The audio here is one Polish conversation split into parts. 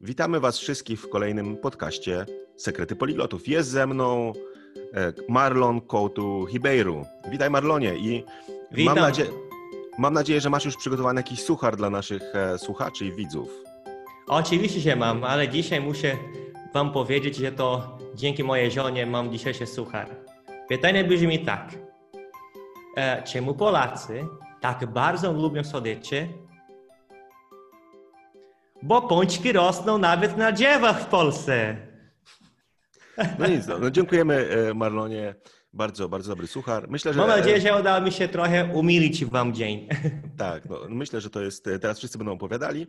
Witamy Was wszystkich w kolejnym podcaście Sekrety Poliglotów. Jest ze mną e, Marlon Coutu Hibeiru. Witaj Marlonie i Witam. mam, nadzie- mam nadzieję, że masz już przygotowany jakiś suchar dla naszych e, słuchaczy i widzów. Oczywiście, że mam, ale dzisiaj muszę Wam powiedzieć, że to dzięki mojej żonie mam dzisiejszy suchar. Pytanie brzmi tak. E, czemu Polacy tak bardzo lubią słodycze? Bo pączki rosną nawet na drzewach w Polsce. No nic, no, no dziękujemy e, Marlonie. Bardzo, bardzo dobry suchar. Myślę, że Mam nadzieję, że udało mi się trochę umilić Wam dzień. Tak, no, myślę, że to jest. e, Teraz wszyscy będą opowiadali.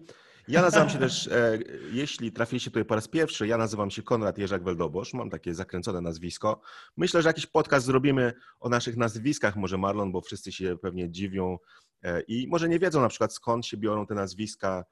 Ja nazywam się też, e, jeśli trafiliście tutaj po raz pierwszy, ja nazywam się Konrad Jerzak Weldobosz, mam takie zakręcone nazwisko. Myślę, że jakiś podcast zrobimy o naszych nazwiskach, może Marlon, bo wszyscy się pewnie dziwią i może nie wiedzą na przykład skąd się biorą te nazwiska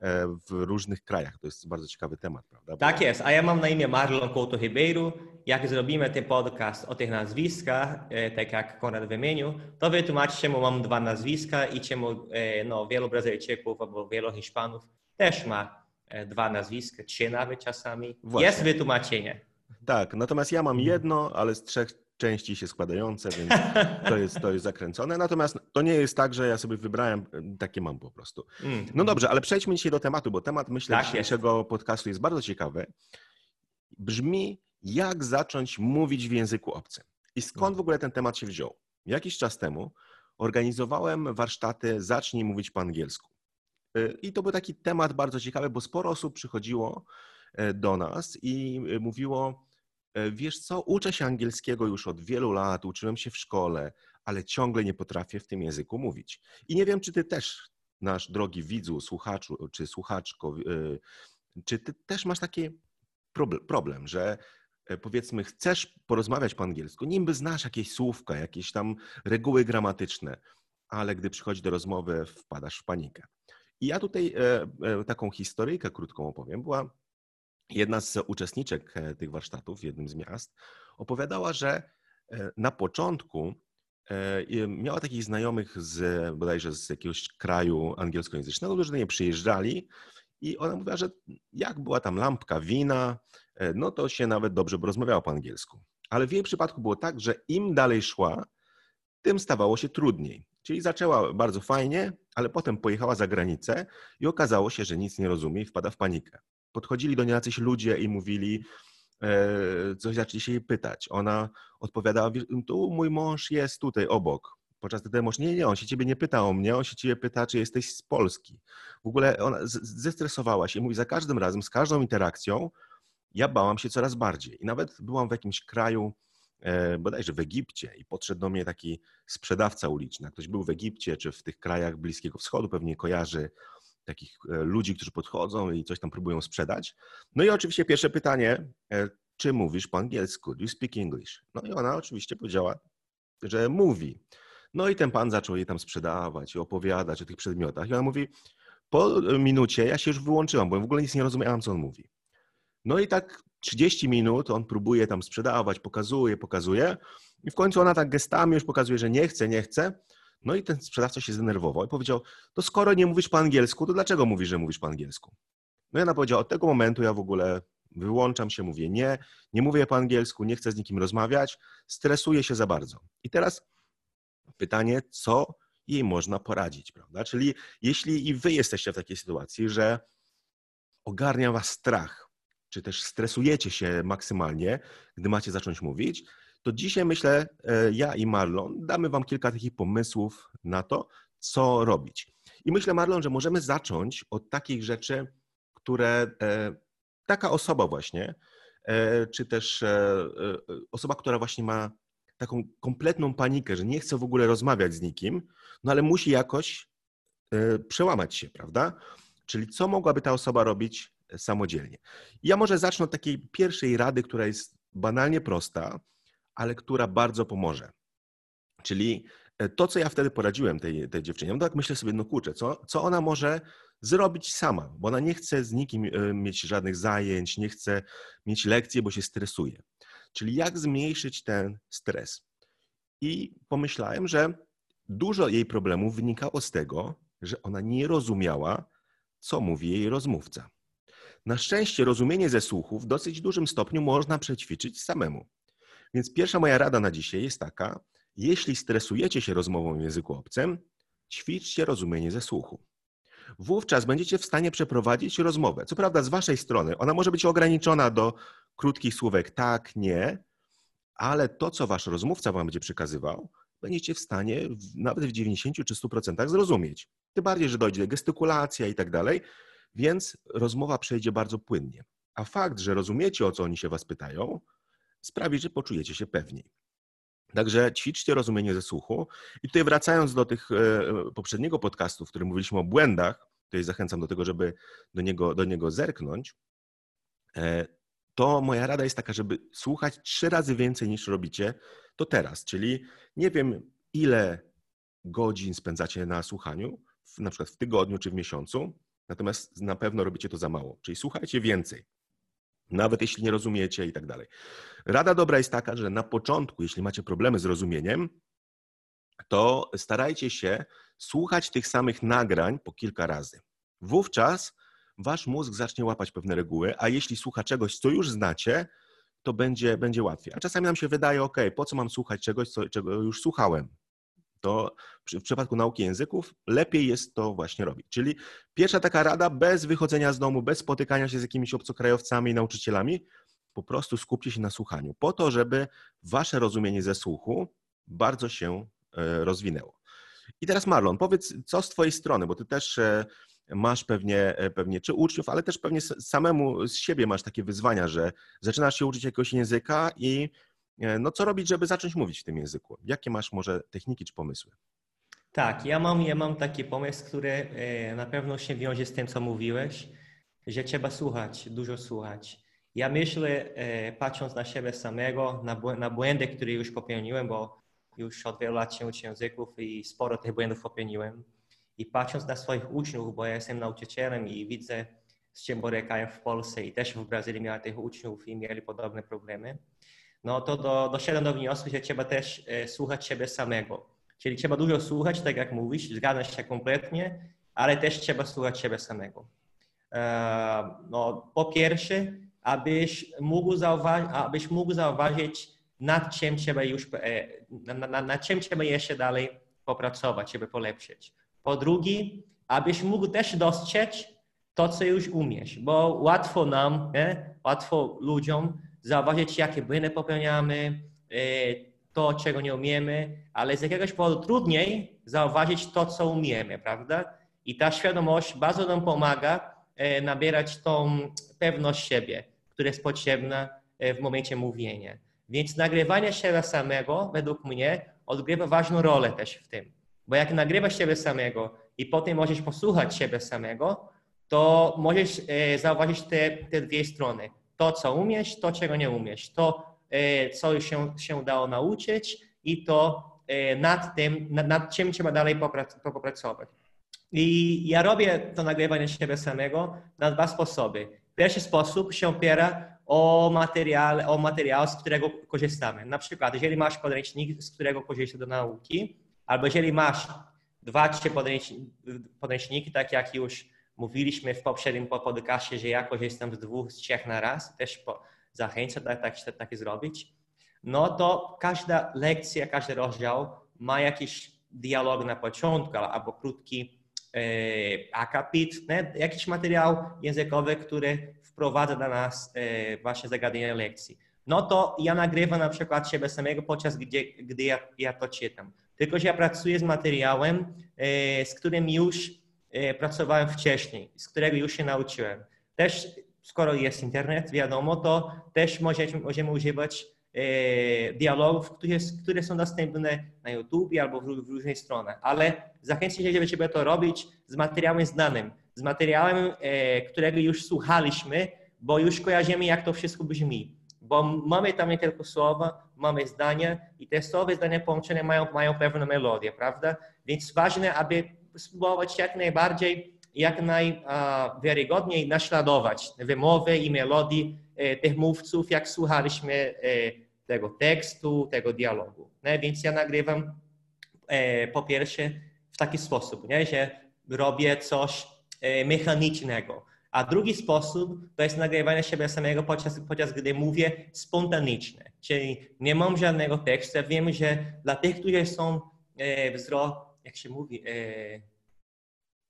w różnych krajach. To jest bardzo ciekawy temat, prawda? Bo- Tak jest, a ja mam na imię Marlon Couto Ribeiro. Jak zrobimy ten podcast o tych nazwiskach, e, tak jak Konrad wymienił, to wytłumaczę, czemu mam dwa nazwiska i czemu e, no, wielu Brazylijczyków albo wielu Hiszpanów też ma e, dwa nazwiska, trzy nawet czasami. Właśnie. Jest wytłumaczenie. Tak, natomiast ja mam Mhm. jedno, ale z trzech części się składające, więc to jest, to jest zakręcone. Natomiast to nie jest tak, że ja sobie wybrałem, takie mam po prostu. Mm. No dobrze, ale przejdźmy dzisiaj do tematu, bo temat, myślę, Tak dzisiejszego podcastu jest bardzo ciekawy. Brzmi, jak zacząć mówić w języku obcym. I skąd w ogóle ten temat się wziął? Jakiś czas temu organizowałem warsztaty Zacznij mówić po angielsku. Y, I to był taki temat bardzo ciekawy, bo sporo osób przychodziło e, do nas i y, mówiło, wiesz co, uczę się angielskiego już od wielu lat, uczyłem się w szkole, ale ciągle nie potrafię w tym języku mówić. I nie wiem, czy ty też, nasz drogi widzu, słuchaczu czy słuchaczko, y, czy ty też masz taki proble- problem, że e, powiedzmy chcesz porozmawiać po angielsku, niby znasz jakieś słówka, jakieś tam reguły gramatyczne, ale gdy przychodzi do rozmowy, wpadasz w panikę. I ja tutaj e, e, taką historyjkę krótką opowiem. Była jedna z uczestniczek e, tych warsztatów w jednym z miast, opowiadała, że e, na początku e, miała takich znajomych z bodajże z jakiegoś kraju angielskojęzycznego, którzy do niej przyjeżdżali i ona mówiła, że jak była tam lampka wina, no to się nawet dobrze rozmawiała po angielsku. Ale w jej przypadku było tak, że im dalej szła, tym stawało się trudniej. Czyli zaczęła bardzo fajnie, ale potem pojechała za granicę i okazało się, że nic nie rozumie i wpada w panikę. Podchodzili do niej jacyś ludzie i mówili, e, coś zaczęli się jej pytać. Ona odpowiadała, "Wiesz, tu mój mąż jest tutaj obok. Podczas gdy ten mąż, nie, nie, on się ciebie nie pyta o mnie, on się ciebie pyta, czy jesteś z Polski. W ogóle ona zestresowała się i mówi, za każdym razem, z każdą interakcją ja bałam się coraz bardziej. I nawet byłam w jakimś kraju, e, bodajże w Egipcie i podszedł do mnie taki sprzedawca uliczny. Ktoś był w Egipcie czy w tych krajach Bliskiego Wschodu, pewnie kojarzy takich e, ludzi, którzy podchodzą i coś tam próbują sprzedać. No i oczywiście pierwsze pytanie, e, czy mówisz po angielsku? Do you speak English? No i ona oczywiście powiedziała, że mówi. No i ten pan zaczął jej tam sprzedawać i opowiadać o tych przedmiotach. I ona mówi, po minucie ja się już wyłączyłam, bo w ogóle nic nie rozumiałam, co on mówi. No i tak 30 minut on próbuje tam sprzedawać, pokazuje, pokazuje i w końcu ona tak gestami już pokazuje, że nie chce, nie chce. No i ten sprzedawca się zdenerwował i powiedział, to skoro nie mówisz po angielsku, to dlaczego mówisz, że mówisz po angielsku? No i ona powiedziała, od tego momentu ja w ogóle wyłączam się, mówię nie, nie mówię po angielsku, nie chcę z nikim rozmawiać, stresuję się za bardzo. I teraz pytanie, co jej można poradzić, prawda? Czyli jeśli i wy jesteście w takiej sytuacji, że ogarnia was strach, czy też stresujecie się maksymalnie, gdy macie zacząć mówić, to dzisiaj myślę, e, ja i Marlon damy wam kilka takich pomysłów na to, co robić. I myślę, Marlon, że możemy zacząć od takich rzeczy, które e, taka osoba właśnie, e, czy też osoba, która właśnie ma taką kompletną panikę, że nie chce w ogóle rozmawiać z nikim, no ale musi jakoś przełamać się, prawda? Czyli co mogłaby ta osoba robić samodzielnie? Ja może zacznę od takiej pierwszej rady, która jest banalnie prosta, ale która bardzo pomoże. Czyli e, to, co ja wtedy poradziłem tej, tej dziewczynie, no tak myślę sobie, no kurczę, co, co ona może zrobić sama, bo ona nie chce z nikim e, mieć żadnych zajęć, nie chce mieć lekcji, bo się stresuje. Czyli jak zmniejszyć ten stres? I pomyślałem, że dużo jej problemów wynikało z tego, że ona nie rozumiała, co mówi jej rozmówca. Na szczęście rozumienie ze słuchu w dosyć dużym stopniu można przećwiczyć samemu. Więc pierwsza moja rada na dzisiaj jest taka, jeśli stresujecie się rozmową w języku obcym, ćwiczcie rozumienie ze słuchu. Wówczas będziecie w stanie przeprowadzić rozmowę. Co prawda z waszej strony, ona może być ograniczona do krótkich słówek tak, nie, ale to, co wasz rozmówca wam będzie przekazywał, będziecie w stanie nawet w 90 czy 100% zrozumieć. Tym bardziej, że dojdzie gestykulacja i tak dalej, więc rozmowa przejdzie bardzo płynnie. A fakt, że rozumiecie, o co oni się was pytają, sprawi, że poczujecie się pewniej. Także ćwiczcie rozumienie ze słuchu. I tutaj wracając do tych e, poprzedniego podcastu, w którym mówiliśmy o błędach, tutaj zachęcam do tego, żeby do niego, do niego zerknąć, e, to moja rada jest taka, żeby słuchać trzy razy więcej niż robicie to teraz. Czyli nie wiem, ile godzin spędzacie na słuchaniu, na przykład w tygodniu czy w miesiącu, natomiast na pewno robicie to za mało. Czyli słuchajcie więcej nawet jeśli nie rozumiecie i tak dalej. Rada dobra jest taka, że na początku, jeśli macie problemy z rozumieniem, to starajcie się słuchać tych samych nagrań po kilka razy. Wówczas wasz mózg zacznie łapać pewne reguły, a jeśli słucha czegoś, co już znacie, to będzie, będzie łatwiej. A czasami nam się wydaje, ok, po co mam słuchać czegoś, co, czego już słuchałem? To w przypadku nauki języków lepiej jest to właśnie robić. Czyli pierwsza taka rada, bez wychodzenia z domu, bez spotykania się z jakimiś obcokrajowcami nauczycielami, po prostu skupcie się na słuchaniu, po to, żeby wasze rozumienie ze słuchu bardzo się e, rozwinęło. I teraz Marlon, powiedz, co z twojej strony, bo ty też e, masz pewnie, e, pewnie czy uczniów, ale też pewnie samemu z siebie masz takie wyzwania, że zaczynasz się uczyć jakiegoś języka i no co robić, żeby zacząć mówić w tym języku? Jakie masz może techniki czy pomysły? Tak, ja mam, ja mam taki pomysł, który e, na pewno się wiąże z tym, co mówiłeś, że trzeba słuchać, dużo słuchać. Ja myślę, e, patrząc na siebie samego, na, błędy, które już popełniłem, bo już od wielu lat się uczę języków i sporo tych błędów popełniłem. I patrząc na swoich uczniów, bo ja jestem nauczycielem i widzę, z czym borykają w Polsce i też w Brazylii miałem tych uczniów i mieli podobne problemy no to do, doszedłem do wniosku, że trzeba też e, słuchać siebie samego. Czyli trzeba dużo słuchać, tak jak mówisz, zgadzam się kompletnie, ale też trzeba słuchać siebie samego. E, no, po pierwsze, abyś mógł, abyś mógł zauważyć, nad czym trzeba już, e, nad, nad czym trzeba jeszcze dalej popracować, żeby polepszyć. Po drugie, abyś mógł też dostrzec to, co już umiesz, bo łatwo nam, nie? łatwo ludziom zauważyć, jakie błędy popełniamy, e, to, czego nie umiemy, ale z jakiegoś powodu trudniej zauważyć to, co umiemy, prawda? I ta świadomość bardzo nam pomaga e, nabierać tą pewność siebie, która jest potrzebna e, w momencie mówienia. Więc nagrywanie siebie samego, według mnie, odgrywa ważną rolę też w tym. Bo jak nagrywasz siebie samego i potem możesz posłuchać siebie samego, to możesz zauważyć te, te dwie strony to, co umiesz, to, czego nie umiesz, to, e, co się, się udało nauczyć i to e, nad tym, nad, nad czym trzeba dalej popracować. I ja robię to nagrywanie siebie samego na dwa sposoby. Pierwszy sposób się opiera o materiał, o materiał, z którego korzystamy. Na przykład, jeżeli masz podręcznik, z którego korzystasz do nauki, albo jeżeli masz dwa, trzy podręczniki, tak jak już Mówiliśmy w poprzednim podcastie, że ja korzystam z dwóch, z trzech na raz, też po, zachęcam tak, tak, tak zrobić. No to każda lekcja, każdy rozdział ma jakiś dialog na początku albo krótki e, akapit, nie? jakiś materiał językowy, który wprowadza dla nas e, właśnie zagadnienia lekcji. No to ja nagrywam na przykład siebie samego podczas gdy, gdy ja, ja to czytam. Tylko, że ja pracuję z materiałem, e, z którym już pracowałem wcześniej, z którego już się nauczyłem. Też, skoro jest internet, wiadomo, to też możemy, możemy używać e, dialogów, które, które są dostępne na YouTube albo w, w różnych stronach, ale zachęcam się, żeby to robić z materiałem znanym, z materiałem, e, którego już słuchaliśmy, bo już kojarzymy, jak to wszystko brzmi. Bo mamy tam nie tylko słowa, mamy zdania i te słowa zdania połączone mają, mają pewną melodię, prawda? Więc ważne, aby spróbować jak najbardziej, jak najwiarygodniej naśladować wymowy i melodii e, tych mówców, jak słuchaliśmy e, tego tekstu, tego dialogu. Nie? Więc ja nagrywam e, po pierwsze w taki sposób, nie? że robię coś mechanicznego. A drugi sposób to jest nagrywanie siebie samego, podczas, podczas gdy mówię spontanicznie. Czyli nie mam żadnego tekstu. Wiem, że dla tych, którzy są e, wzro... Jak się mówi? E,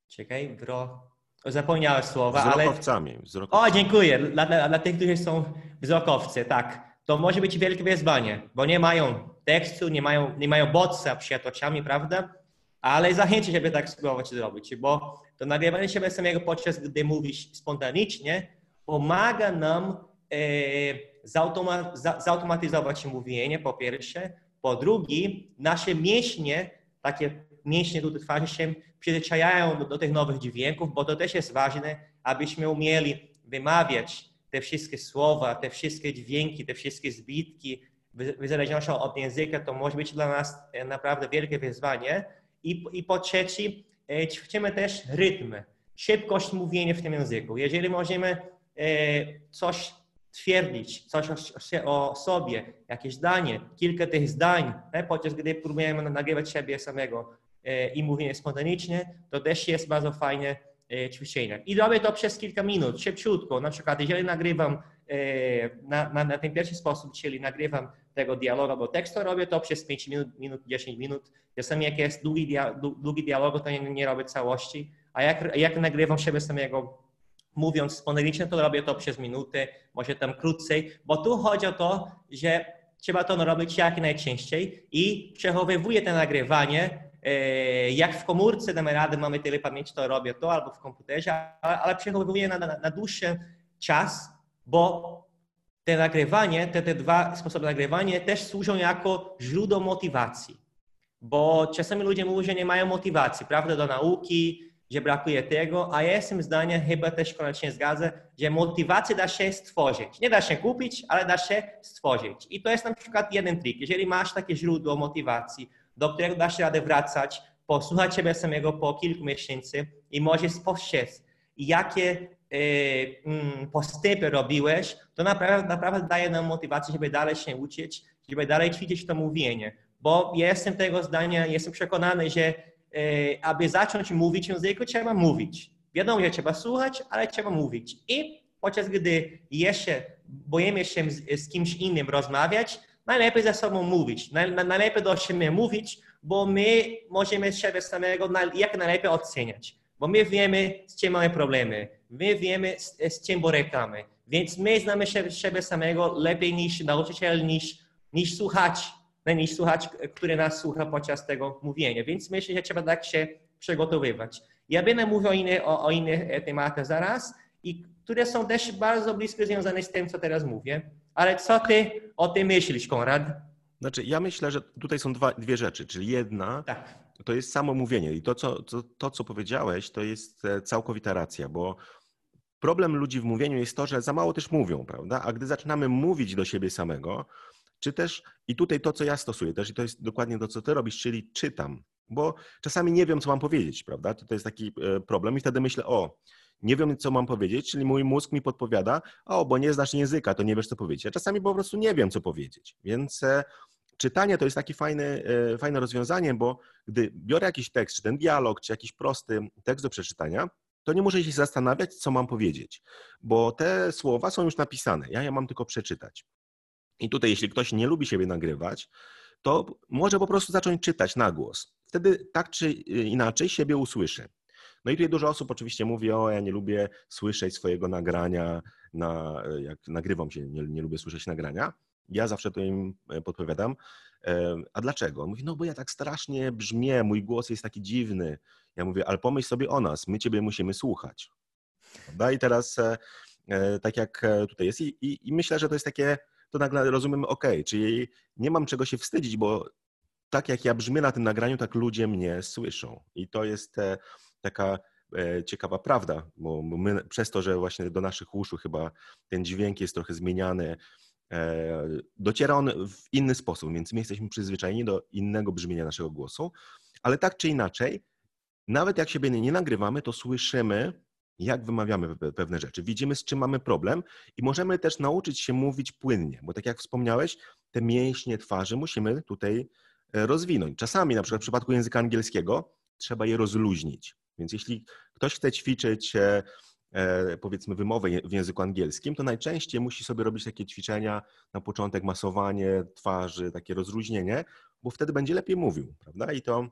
czekaj, wzro... Zapomniałem słowa, wzrokowcami, ale... Wzrokowcami. O, dziękuję. Dla, dla, dla tych, którzy są wzrokowcy, tak. To może być wielkie wyzwanie, bo nie mają tekstu, nie mają, nie mają bodźca przed oczami, prawda? Ale zachęcę, żeby tak spróbować zrobić, bo to nagrywanie siebie samego podczas gdy mówisz spontanicznie pomaga nam e, zautoma, za, zautomatyzować mówienie, po pierwsze. Po drugie, nasze mięśnie, takie mięśnie tutaj twarzy się przyzwyczajają do, do tych nowych dźwięków, bo to też jest ważne, abyśmy umieli wymawiać te wszystkie słowa, te wszystkie dźwięki, te wszystkie zbitki, w zależności od języka, to może być dla nas e, naprawdę wielkie wyzwanie. I, i po trzecie, e, ćwiczymy też rytm, szybkość mówienia w tym języku. Jeżeli możemy e, coś twierdzić, coś o, sobie, jakieś zdanie, kilka tych zdań, podczas gdy próbujemy nagrywać siebie samego i mówienie spontanicznie, to też jest bardzo fajne ćwiczenie. I robię to przez kilka minut, szybciutko. Na przykład, jeżeli nagrywam na, na, na ten pierwszy sposób, czyli nagrywam tego dialogu albo tekstu, robię to przez 5 minut, minut 10 minut. Czasami jak jest długi, dia, długi dialog, to nie, nie robię całości, a jak, jak nagrywam siebie samego mówiąc spontanicznie, to robię to przez minutę, może tam krócej, bo tu chodzi o to, że trzeba to robić jak najczęściej i przechowywuję to nagrywanie e, jak w komórce damy radę, mamy tyle pamięci, to robię to, albo w komputerze, ale, ale przechowywuję na, na, na dłuższy czas, bo te nagrywanie, te, te dwa sposoby nagrywania też służą jako źródło motywacji. Bo czasami ludzie mówią, że nie mają motywacji, prawda, do nauki, że brakuje tego, a ja jestem zdania, chyba też koniecznie zgadzę, że motywację da się stworzyć. Nie da się kupić, ale da się stworzyć. I to jest na przykład jeden trik. Jeżeli masz takie źródło motywacji, do którego da się radę wracać, posłuchać siebie samego po kilku miesięcy i możesz spostrzec, jakie Y, mm, postępy robiłeś, to naprawdę, naprawdę daje nam motywację, żeby dalej się uczyć, żeby dalej ćwiczyć to mówienie. Bo ja jestem tego zdania, jestem przekonany, że y, aby zacząć mówić języku, trzeba mówić. Wiadomo, że trzeba słuchać, ale trzeba mówić. I podczas gdy jeszcze boimy się z, z kimś innym rozmawiać, najlepiej ze sobą mówić. Najlepiej do siebie mówić, bo my możemy siebie samego jak najlepiej oceniać. Bo my wiemy, z czym mamy problemy my wiemy, z, z czym borykamy. Więc my znamy siebie, samego lepiej niż nauczyciel, niż, niż słuchacz, niż słuchacz, który nas słucha podczas tego mówienia. Więc myślę, że trzeba tak się przygotowywać. Ja będę mówił inny, o, o innych e, tematach zaraz, i które są też bardzo blisko związane z tym, co teraz mówię. Ale co ty o tym myślisz, Konrad? Znaczy, ja myślę, że tutaj są dwa, dwie rzeczy, czyli jedna tak. to jest samo mówienie i to co, to, to, co powiedziałeś, to jest e, całkowita racja, bo Problem ludzi w mówieniu jest to, że za mało też mówią, prawda? A gdy zaczynamy mówić do siebie samego, czy też, i tutaj to, co ja stosuję też, i to jest dokładnie to, co ty robisz, czyli czytam, bo czasami nie wiem, co mam powiedzieć, prawda? To, to jest taki e, problem i wtedy myślę, o, nie wiem, co mam powiedzieć, czyli mój mózg mi podpowiada, o, bo nie znasz języka, to nie wiesz, co powiedzieć. Ja czasami po prostu nie wiem, co powiedzieć, więc e, czytanie to jest takie fajne, e, fajne rozwiązanie, bo gdy biorę jakiś tekst, czy ten dialog, czy jakiś prosty tekst do przeczytania, to nie muszę się zastanawiać, co mam powiedzieć, bo te słowa są już napisane. Ja je mam tylko przeczytać. I tutaj, jeśli ktoś nie lubi siebie nagrywać, to może po prostu zacząć czytać na głos. Wtedy tak czy inaczej siebie usłyszy. No i tutaj dużo osób oczywiście mówi, o ja nie lubię słyszeć swojego nagrania, na, jak nagrywam się, nie, nie lubię słyszeć nagrania. Ja zawsze to im podpowiadam. A dlaczego? Mówi, no bo ja tak strasznie brzmię, mój głos jest taki dziwny. Ja mówię, ale pomyśl sobie o nas, my ciebie musimy słuchać. Prawda? I teraz e, e, tak jak e, tutaj jest i, i, i myślę, że to jest takie, to nagle rozumiemy, ok, czyli nie mam czego się wstydzić, bo tak jak ja brzmię na tym nagraniu, tak ludzie mnie słyszą. I to jest taka ciekawa prawda, bo my przez to, że właśnie do naszych uszu chyba ten dźwięk jest trochę zmieniany, dociera on w inny sposób, więc my jesteśmy przyzwyczajeni do innego brzmienia naszego głosu, ale tak czy inaczej, nawet jak siebie nie nagrywamy, to słyszymy, jak wymawiamy pewne rzeczy. Widzimy, z czym mamy problem i możemy też nauczyć się mówić płynnie, bo tak jak wspomniałeś, te mięśnie twarzy musimy tutaj e, rozwinąć. Czasami, na przykład w przypadku języka angielskiego, trzeba je rozluźnić. Więc jeśli ktoś chce ćwiczyć e, powiedzmy wymowę w języku angielskim, to najczęściej musi sobie robić takie ćwiczenia na początek, masowanie twarzy, takie rozluźnienie, bo wtedy będzie lepiej mówił, prawda? I to,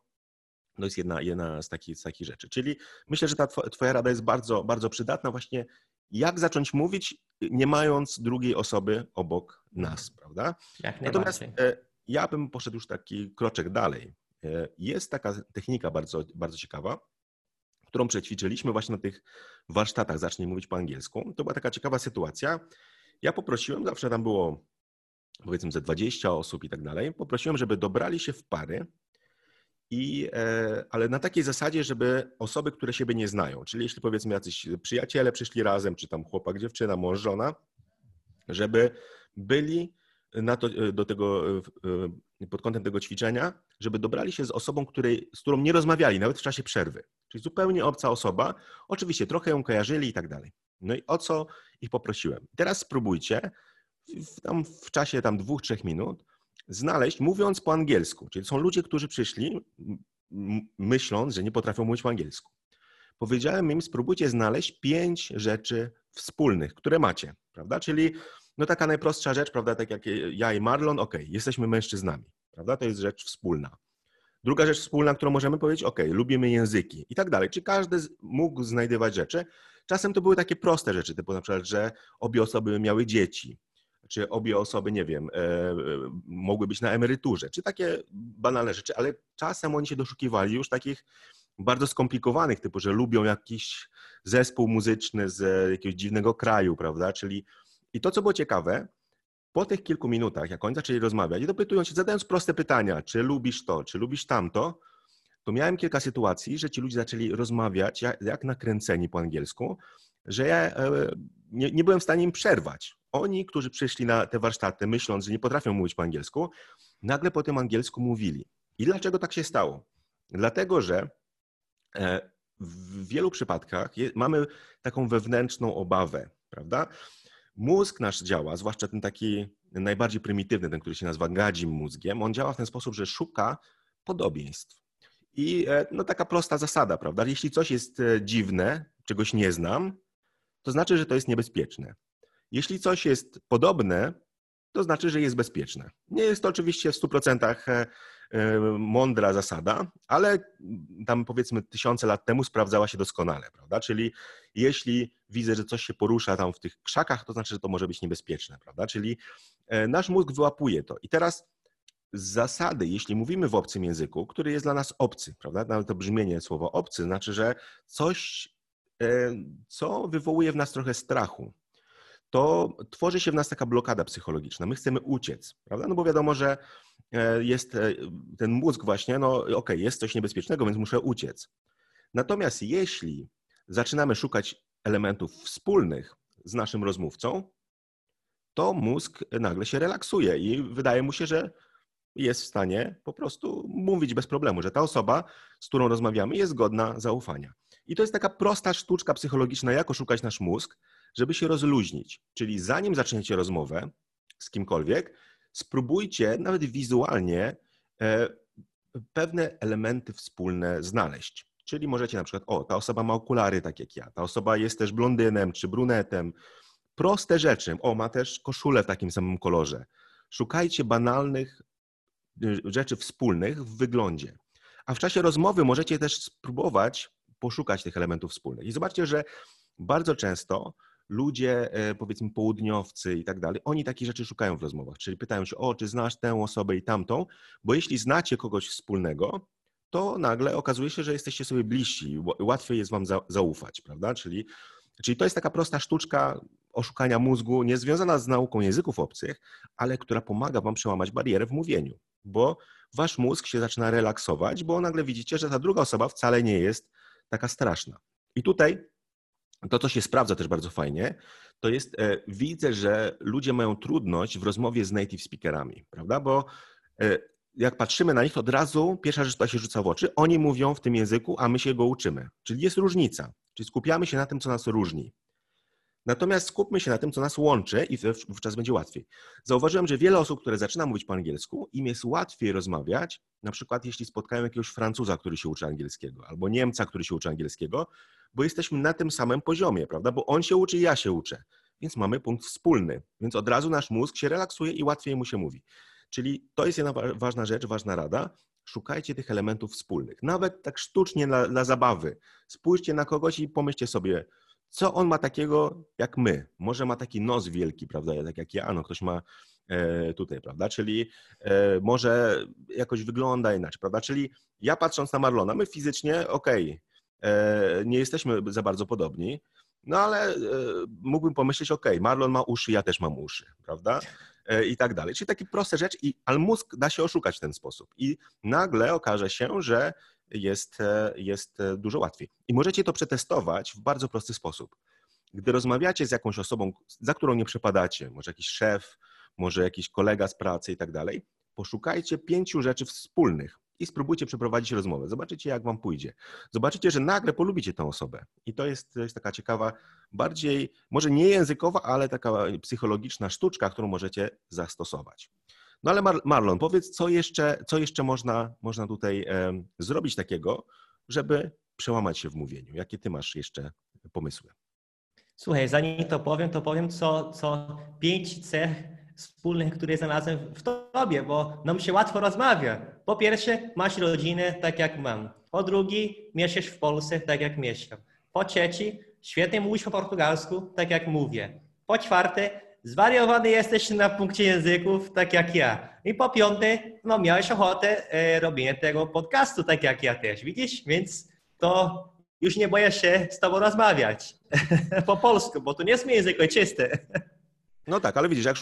to jest jedna, jedna z, takich, z takich rzeczy. Czyli myślę, że ta twoja rada jest bardzo, bardzo przydatna właśnie jak zacząć mówić, nie mając drugiej osoby obok nas, prawda? Jak Natomiast e, ja bym poszedł już taki kroczek dalej. E, jest taka technika bardzo, bardzo ciekawa, którą przećwiczyliśmy właśnie na tych warsztatach Zacznij mówić po angielsku. To była taka ciekawa sytuacja. Ja poprosiłem, zawsze tam było powiedzmy ze 20 osób i tak dalej, poprosiłem, żeby dobrali się w pary, i, e, ale na takiej zasadzie, żeby osoby, które siebie nie znają, czyli jeśli powiedzmy jacyś przyjaciele przyszli razem, czy tam chłopak, dziewczyna, mąż, żona, żeby byli na to, e, do tego, e, pod kątem tego ćwiczenia, żeby dobrali się z osobą, której, z którą nie rozmawiali, nawet w czasie przerwy. Czyli zupełnie obca osoba. Oczywiście trochę ją kojarzyli i tak dalej. No i o co ich poprosiłem? Teraz spróbujcie w, tam w czasie tam dwóch, trzech minut znaleźć, mówiąc po angielsku. Czyli są ludzie, którzy przyszli myśląc, że nie potrafią mówić po angielsku. Powiedziałem im, spróbujcie znaleźć pięć rzeczy wspólnych, które macie, prawda? Czyli no taka najprostsza rzecz, prawda, tak jak ja i Marlon, ok, jesteśmy mężczyznami, prawda, to jest rzecz wspólna. Druga rzecz wspólna, którą możemy powiedzieć, ok, lubimy języki i tak dalej. Czy każdy mógł znajdywać rzeczy? Czasem to były takie proste rzeczy, typu na przykład, że obie osoby miały dzieci, czy obie osoby, nie wiem, e, e, mogły być na emeryturze, czy takie banalne rzeczy, ale czasem oni się doszukiwali już takich bardzo skomplikowanych, typu, że lubią jakiś zespół muzyczny z jakiegoś dziwnego kraju, prawda? Czyli i to, co było ciekawe, po tych kilku minutach, jak oni zaczęli rozmawiać, i dopytują się, zadając proste pytania, czy lubisz to, czy lubisz tamto, to miałem kilka sytuacji, że ci ludzie zaczęli rozmawiać jak, jak nakręceni po angielsku, że ja e, nie, nie byłem w stanie im przerwać. Oni, którzy przyszli na te warsztaty, myśląc, że nie potrafią mówić po angielsku, nagle po tym angielsku mówili. I dlaczego tak się stało? Dlatego, że e, w wielu przypadkach mamy taką wewnętrzną obawę, prawda? Mózg nasz działa, zwłaszcza ten taki najbardziej prymitywny, ten, który się nazywa gadzim mózgiem, on działa w ten sposób, że szuka podobieństw. I e, no, taka prosta zasada, prawda? Jeśli coś jest e, dziwne, czegoś nie znam, to znaczy, że to jest niebezpieczne. Jeśli coś jest podobne, to znaczy, że jest bezpieczne. Nie jest to oczywiście w 100% e, e, mądra zasada, ale tam powiedzmy tysiące lat temu sprawdzała się doskonale, prawda? Czyli jeśli widzę, że coś się porusza tam w tych krzakach, to znaczy, że to może być niebezpieczne, prawda? Czyli e, nasz mózg wyłapuje to. I teraz z zasady, jeśli mówimy w obcym języku, który jest dla nas obcy, prawda? Nawet to brzmienie słowa obcy znaczy, że coś, co wywołuje w nas trochę strachu, to tworzy się w nas taka blokada psychologiczna. My chcemy uciec, prawda? No bo wiadomo, że e, jest e, ten mózg właśnie, no okej, okay, jest coś niebezpiecznego, więc muszę uciec. Natomiast jeśli zaczynamy szukać elementów wspólnych z naszym rozmówcą, to mózg nagle się relaksuje i wydaje mu się, że jest w stanie po prostu mówić bez problemu, że ta osoba, z którą rozmawiamy, jest godna zaufania. I to jest taka prosta sztuczka psychologiczna, jak oszukać nasz mózg, żeby się rozluźnić. Czyli zanim zaczniecie rozmowę z kimkolwiek, spróbujcie nawet wizualnie e, pewne elementy wspólne znaleźć. Czyli możecie na przykład, o, ta osoba ma okulary tak jak ja, ta osoba jest też blondynem czy brunetem. Proste rzeczy. O, ma też koszulę w takim samym kolorze. Szukajcie banalnych y, rzeczy wspólnych w wyglądzie. A w czasie rozmowy możecie też spróbować poszukać tych elementów wspólnych. I zobaczcie, że bardzo często ludzie, e, powiedzmy południowcy i tak dalej, oni takie rzeczy szukają w rozmowach, czyli pytają się, o, czy znasz tę osobę i tamtą, bo jeśli znacie kogoś wspólnego, to nagle okazuje się, że jesteście sobie bliżsi, łatwiej jest wam zaufać, prawda? Czyli, czyli to jest taka prosta sztuczka oszukania mózgu, nie związana z nauką języków obcych, ale która pomaga wam przełamać barierę w mówieniu, bo wasz mózg się zaczyna relaksować, bo nagle widzicie, że ta druga osoba wcale nie jest taka straszna. I tutaj to, co się sprawdza też bardzo fajnie, to jest, e, widzę, że ludzie mają trudność w rozmowie z native speakerami, prawda? Bo e, jak patrzymy na nich, to od razu pierwsza rzecz, która się rzuca w oczy, oni mówią w tym języku, a my się go uczymy. Czyli jest różnica. Czyli skupiamy się na tym, co nas różni. Natomiast skupmy się na tym, co nas łączy i wówczas będzie łatwiej. Zauważyłem, że wiele osób, które zaczyna mówić po angielsku, im jest łatwiej rozmawiać, na przykład jeśli spotkają jakiegoś Francuza, który się uczy angielskiego, albo Niemca, który się uczy angielskiego, bo jesteśmy na tym samym poziomie, prawda? Bo on się uczy i ja się uczę, więc mamy punkt wspólny, więc od razu nasz mózg się relaksuje i łatwiej mu się mówi. Czyli to jest jedna ważna rzecz, ważna rada. Szukajcie tych elementów wspólnych, nawet tak sztucznie dla, dla zabawy. Spójrzcie na kogoś i pomyślcie sobie, co on ma takiego jak my. Może ma taki nos wielki, prawda, tak jak ja, no ktoś ma e, tutaj, prawda, czyli e, może jakoś wygląda inaczej, prawda, czyli ja patrząc na Marlona, my fizycznie, okej, okay, nie jesteśmy za bardzo podobni, no ale mógłbym pomyśleć, ok, Marlon ma uszy, ja też mam uszy, prawda? I tak dalej. Czyli takie proste rzeczy, i, ale mózg da się oszukać w ten sposób. I nagle okaże się, że jest, jest dużo łatwiej. I możecie to przetestować w bardzo prosty sposób. Gdy rozmawiacie z jakąś osobą, za którą nie przepadacie, może jakiś szef, może jakiś kolega z pracy i tak dalej, poszukajcie pięciu rzeczy wspólnych i spróbujcie przeprowadzić rozmowę. Zobaczycie, jak wam pójdzie. Zobaczycie, że nagle polubicie tę osobę. I to jest, jest taka ciekawa, bardziej, może nie językowa, ale taka psychologiczna sztuczka, którą możecie zastosować. No ale Marlon, powiedz, co jeszcze, co jeszcze można, można tutaj e, zrobić takiego, żeby przełamać się w mówieniu? Jakie ty masz jeszcze pomysły? Słuchaj, zanim to powiem, to powiem, co, co pięć cech wspólnych, które znalazłem w tobie, bo nam się łatwo rozmawia. Po pierwsze, masz rodzinę, tak jak mam. Po drugie, mieszkasz w Polsce, tak jak mieszkam. Po trzecie, świetnie mówisz po portugalsku, tak jak mówię. Po czwarte, zwariowany jesteś na punkcie języków, tak jak ja. I po piąte, no miałeś ochotę e, robienia tego podcastu, tak jak ja też, widzisz? Więc to już nie boję się z tobą rozmawiać po polsku, bo to nie jest język ojczysty. No tak, ale widzisz, jak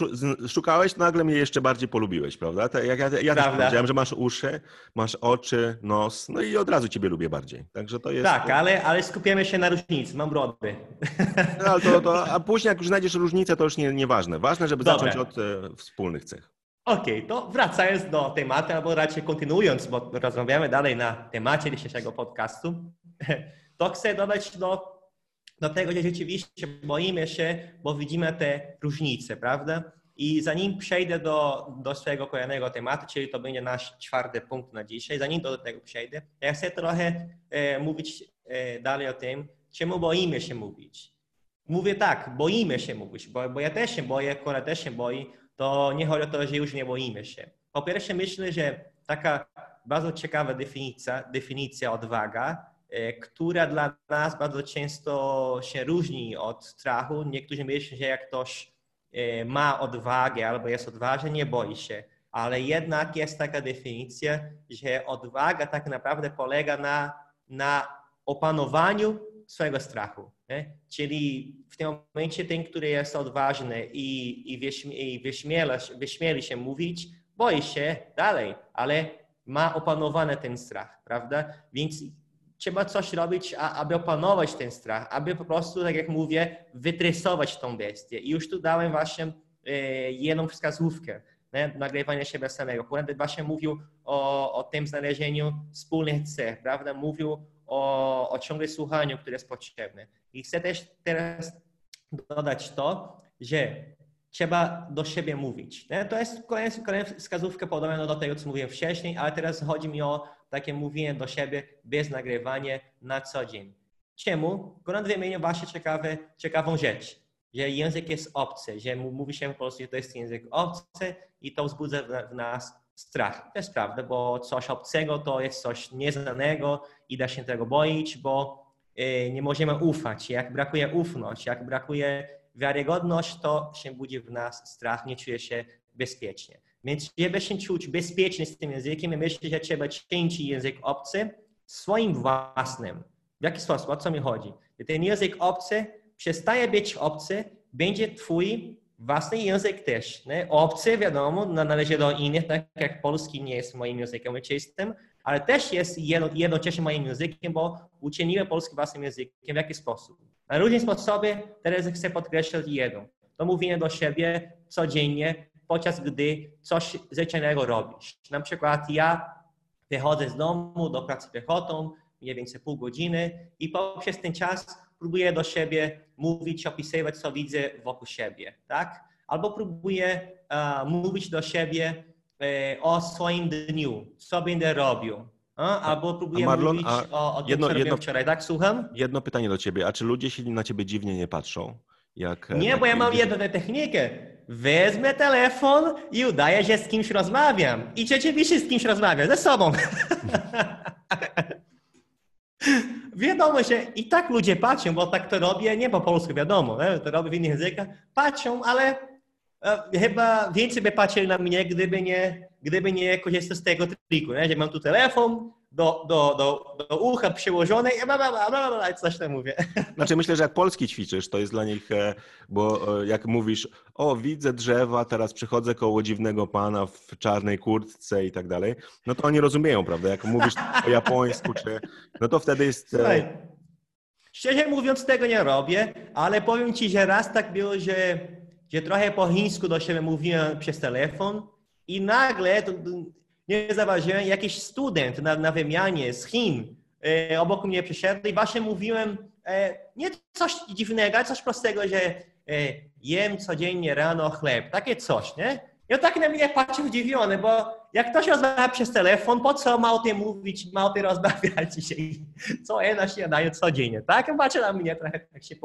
szukałeś, to nagle mnie jeszcze bardziej polubiłeś, prawda? To jak ja, ja też powiedziałem, że masz uszy, masz oczy, nos, no i od razu ciebie lubię bardziej. Także to jest... Tak, ale, ale skupiamy się na różnicy, mam brody. No, to, to, a później jak już znajdziesz różnicę, to już nie, nieważne. Ważne, żeby Dobre. zacząć od e, wspólnych cech. Okej, okay, to wracając do tematu, albo raczej kontynuując, bo rozmawiamy dalej na temacie dzisiejszego podcastu, to chcę dodać do Dlatego, że rzeczywiście boimy się, bo widzimy te różnice, prawda? I zanim przejdę do, do swojego kolejnego tematu, czyli to będzie nasz czwarty punkt na dzisiaj, zanim do tego przejdę, ja chcę trochę e, mówić e, dalej o tym, czemu boimy się mówić. Mówię tak, boimy się mówić, bo, bo ja też się boję, Kora też się boi, to nie chodzi o to, że już nie boimy się. Po pierwsze myślę, że taka bardzo ciekawa definicja, definicja odwaga która dla nas bardzo często się różni od strachu. Niektórzy myślą, że jak ktoś e, ma odwagę albo jest odważny, nie boi się. Ale jednak jest taka definicja, że odwaga tak naprawdę polega na, na opanowaniu swojego strachu. Nie? Czyli w tym momencie ten, który jest odważny i, i, wyśmie, i wyśmiela, wyśmieli się mówić, boi się dalej, ale ma opanowany ten strach, prawda? Więc trzeba coś robić, aby opanować ten strach, aby po prostu, tak jak mówię, wytresować tą bestię. I już tu dałem właśnie e, jedną wskazówkę, nie? nagrywania siebie samego. Kurendy właśnie mówił o, o tym znalezieniu wspólnych cech, prawda? Mówił o, o ciągle słuchaniu, które jest potrzebne. I chcę też teraz dodać to, że trzeba do siebie mówić. Nie? To jest kolejna, kolejna wskazówka podobna do tego, co mówiłem wcześniej, ale teraz chodzi mi o takie mówienie do siebie bez nagrywania na co dzień. Czemu? Konrad wymienił właśnie ciekawe, ciekawą rzecz, że język jest obcy, że mówi się po polsku, że to jest język obcy i to wzbudza w nas strach. To jest prawda, bo coś obcego to jest coś nieznanego i da się tego boić, bo y, nie możemy ufać. Jak brakuje ufność, jak brakuje wiarygodność, to się budzi w nas strach, nie czuje się bezpiecznie. Więc żeby się czuć bezpiecznie z tym językiem, myślę, że trzeba czynić język obcy swoim własnym. W jaki sposób? O co mi chodzi? Ten język obcy przestaje być obcy, będzie twój własny język też. Nie? Obcy, wiadomo, należy do innych, tak jak polski nie jest moim językiem ojczystym, ale też jest jedno, jednocześnie moim językiem, bo uczyniłem polski własnym językiem. W jaki sposób? Na różne sposoby teraz chcę podkreślać jedno. To mówienie do siebie codziennie, podczas gdy coś zwyczajnego robisz. Na przykład ja wychodzę z domu do pracy piechotą, mniej więcej pół godziny i poprzez ten czas próbuję do siebie mówić, opisywać, co widzę wokół siebie, tak? Albo próbuję uh, mówić do siebie e, o swoim dniu, co będę robił. A? Albo próbuję Marlon, mówić o, o tym, jedno, co jedno, wczoraj. Tak, słucham? Jedno pytanie do ciebie. A czy ludzie się na ciebie dziwnie nie patrzą? Jak, e, nie, bo ja mam jedną technikę. Wezmę telefon i udaję, że z kimś rozmawiam. I rzeczywiście z kimś rozmawiam, ze sobą. wiadomo, że i tak ludzie patrzą, bo tak to robię, nie po polsku, wiadomo, nie? to robię w innych językach, patrzą, ale e, chyba więcej by patrzyli na mnie, gdyby nie, gdyby nie korzystał z tego triku, nie? że mam tu telefon, do, do, do, do ucha przyłożone i bla, bla, bla, bla, bla, coś tam mówię. Znaczy myślę, że jak polski ćwiczysz, to jest dla nich, e, bo e, jak mówisz, o widzę drzewa, teraz przychodzę koło dziwnego pana w czarnej kurtce i tak dalej, no to oni rozumieją, prawda? Jak mówisz po japońsku, czy, no to wtedy jest... E, Słuchaj, szczerze mówiąc tego nie robię, ale powiem ci, że raz tak było, że, że trochę po chińsku do siebie mówiłem przez telefon i nagle to, nie zauważyłem, jakiś student na, na wymianie z Chin e, obok mnie przyszedł i właśnie mówiłem e, nie coś dziwnego, ale coś prostego, że e, jem codziennie rano chleb, takie coś, nie? I on tak na mnie patrzył zdziwiony, bo jak ktoś rozmawia przez telefon, po co ma o tym mówić, ma o tym rozmawiać dzisiaj, co je na śniadanie codziennie, tak? Patrzę na mnie trochę, tak się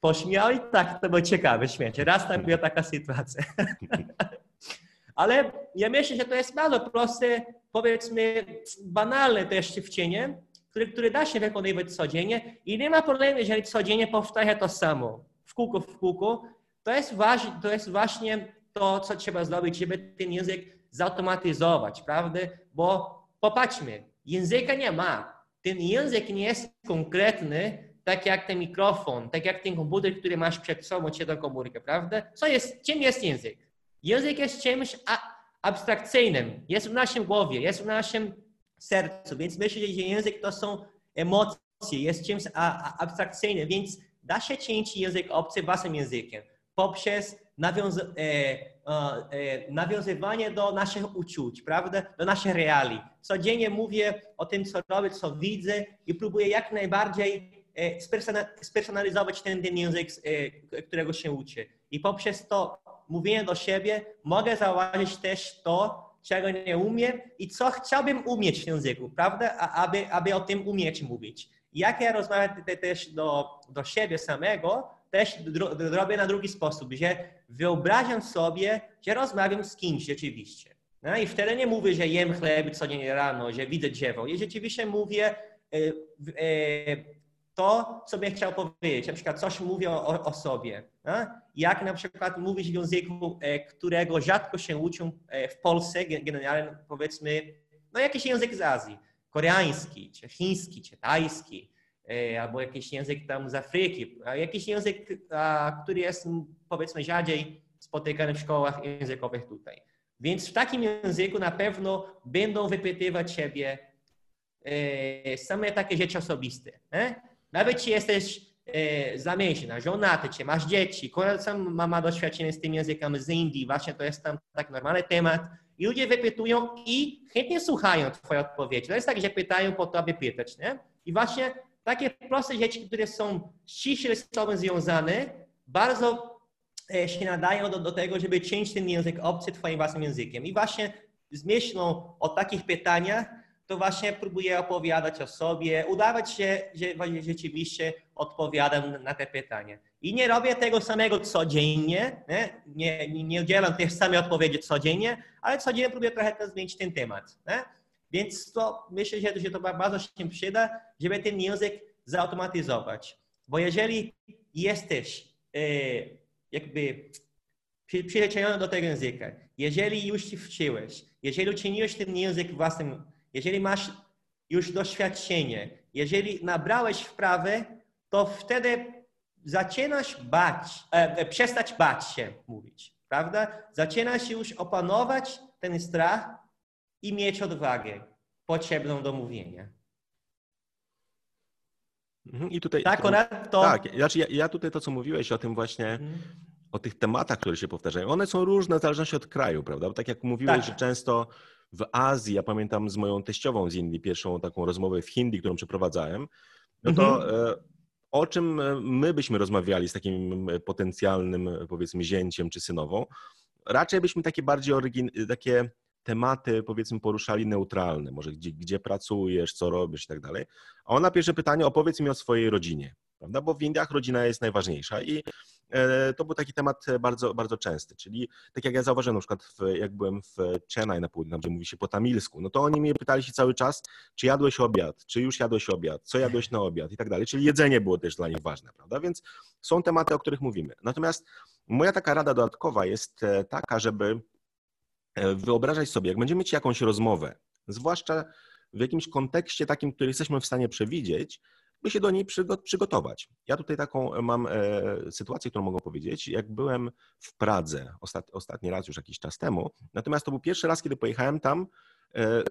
pośmiał i tak, to było ciekawe, śmiecie. Raz tam była taka sytuacja. Ale ja myślę, że to jest bardzo proste, powiedzmy, banalne też ćwiczenie, które, które da się wykonywać codziennie i nie ma problemu, jeżeli codziennie powtarza to samo, w kółko, w kółko. To jest, waż, to jest właśnie to, co trzeba zrobić, żeby ten język zautomatyzować, prawda? Bo popatrzmy, języka nie ma. Ten język nie jest konkretny, tak jak ten mikrofon, tak jak ten komputer, który masz przed sobą, czy tę komórkę, prawda? Co jest, czym jest język? Język jest czymś abstrakcyjnym, jest w naszym głowie, jest w naszym sercu, więc myślę, że język to są emocje, jest czymś abstrakcyjnym, więc da się czynić język obcy własnym językiem poprzez nawiąz e, e, nawiązywanie do naszych uczuć, prawda? do naszych reali. Codziennie mówię o tym, co robię, co widzę i próbuję jak najbardziej e, spersonalizować ten, ten język, e, którego się uczę. I poprzez to mówienie do siebie, mogę zauważyć też to, czego nie umiem i co chciałbym umieć w języku, prawda? A, aby, aby o tym umieć mówić. Jak ja rozmawiam też do, do siebie samego, też robię na drugi sposób, że wyobrażam sobie, że rozmawiam z kimś rzeczywiście. No I wtedy nie mówię, że jem chleb codziennie rano, że widzę drzewo. I rzeczywiście mówię, e, e, to, co bym chciał powiedzieć. Na przykład coś mówię o, o sobie. A? Jak na przykład mówić w języku, e, którego rzadko się uczą e, w Polsce, generalnie powiedzmy, no jakiś język z Azji. Koreański, czy chiński, czy tajski, e, albo jakiś język tam z Afryki. Jakiś język, który jest powiedzmy rzadziej spotykany w szkołach językowych tutaj. Więc w takim języku na pewno będą wypytywać siebie same takie rzeczy osobiste. Nawet jeśli jesteś e, zamieśna, żonaty, czy masz dzieci, sam ma, ma doświadczenie z tym językiem z Indii, właśnie to jest tam tak normalny temat. I ludzie wypytują i chętnie słuchają Twoje odpowiedzi. To jest tak, że pytają po to, aby pytać. Nie? I właśnie takie proste rzeczy, które są ściśle z sobą związane, bardzo e, się nadają do, do tego, żeby czynić ten język obcy Twoim własnym językiem. I właśnie z myślą o takich pytaniach to właśnie próbuję opowiadać o sobie, udawać się, że rzeczywiście odpowiadam na te pytania. I nie robię tego samego codziennie, nie, nie, nie udzielam tych samych odpowiedzi codziennie, ale codziennie próbuję trochę zmienić ten temat. Nie? Więc to myślę, że, że to bardzo się przyda, żeby ten język zautomatyzować. Bo jeżeli jesteś e, jakby przyzwyczajony do tego języka, jeżeli już się wczyłeś, jeżeli uczyniłeś ten język własnym jeżeli masz już doświadczenie, jeżeli nabrałeś wprawy, to wtedy zaczynasz bać, e, e, przestać bać się mówić, prawda? Zaczynasz już opanować ten strach i mieć odwagę potrzebną do mówienia. Mhm, I tutaj, tak, Konrad, to... Tak, znaczy ja, ja tutaj to, co mówiłeś o tym właśnie, hmm. o tych tematach, które się powtarzają, one są różne w zależności od kraju, prawda? Bo tak jak mówiłeś, tak. że często w Azji, ja pamiętam z moją teściową z Indii, pierwszą taką rozmowę w Hindi, którą przeprowadzałem, no to mhm. e, o czym my byśmy rozmawiali z takim potencjalnym, powiedzmy, zięciem czy synową, raczej byśmy takie bardziej orygin- takie tematy, powiedzmy, poruszali neutralne, może gdzie, gdzie pracujesz, co robisz i tak dalej. A ona pierwsze pytanie, opowiedz mi o swojej rodzinie, prawda? Bo w Indiach rodzina jest najważniejsza i e, to był taki temat bardzo, bardzo częsty, czyli tak jak ja zauważyłem na przykład, w, jak byłem w Chennai na południu, gdzie mówi się po tamilsku, no to oni mnie pytali się cały czas, czy jadłeś obiad, czy już jadłeś obiad, co jadłeś na obiad i tak dalej, czyli jedzenie było też dla nich ważne, prawda? Więc są tematy, o których mówimy. Natomiast moja taka rada dodatkowa jest e, taka, żeby E, wyobrażać sobie, jak będziemy mieć jakąś rozmowę, zwłaszcza w jakimś kontekście takim, który jesteśmy w stanie przewidzieć, by się do niej przygotować. Ja tutaj taką mam e, sytuację, którą mogę powiedzieć. Jak byłem w Pradze ostatni raz już jakiś czas temu, natomiast to był pierwszy raz, kiedy pojechałem tam E,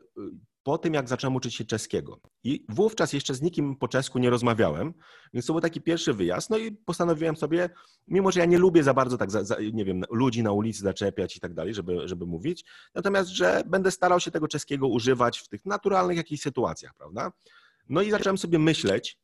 po tym, jak zacząłem uczyć się czeskiego. I wówczas jeszcze z nikim po czesku nie rozmawiałem, więc to był taki pierwszy wyjazd. No i postanowiłem sobie, mimo że ja nie lubię za bardzo tak, za, za, nie wiem, ludzi na ulicy zaczepiać i tak dalej, żeby, żeby mówić, natomiast, że będę starał się tego czeskiego używać w tych naturalnych jakichś sytuacjach, prawda? No i zacząłem sobie myśleć, e,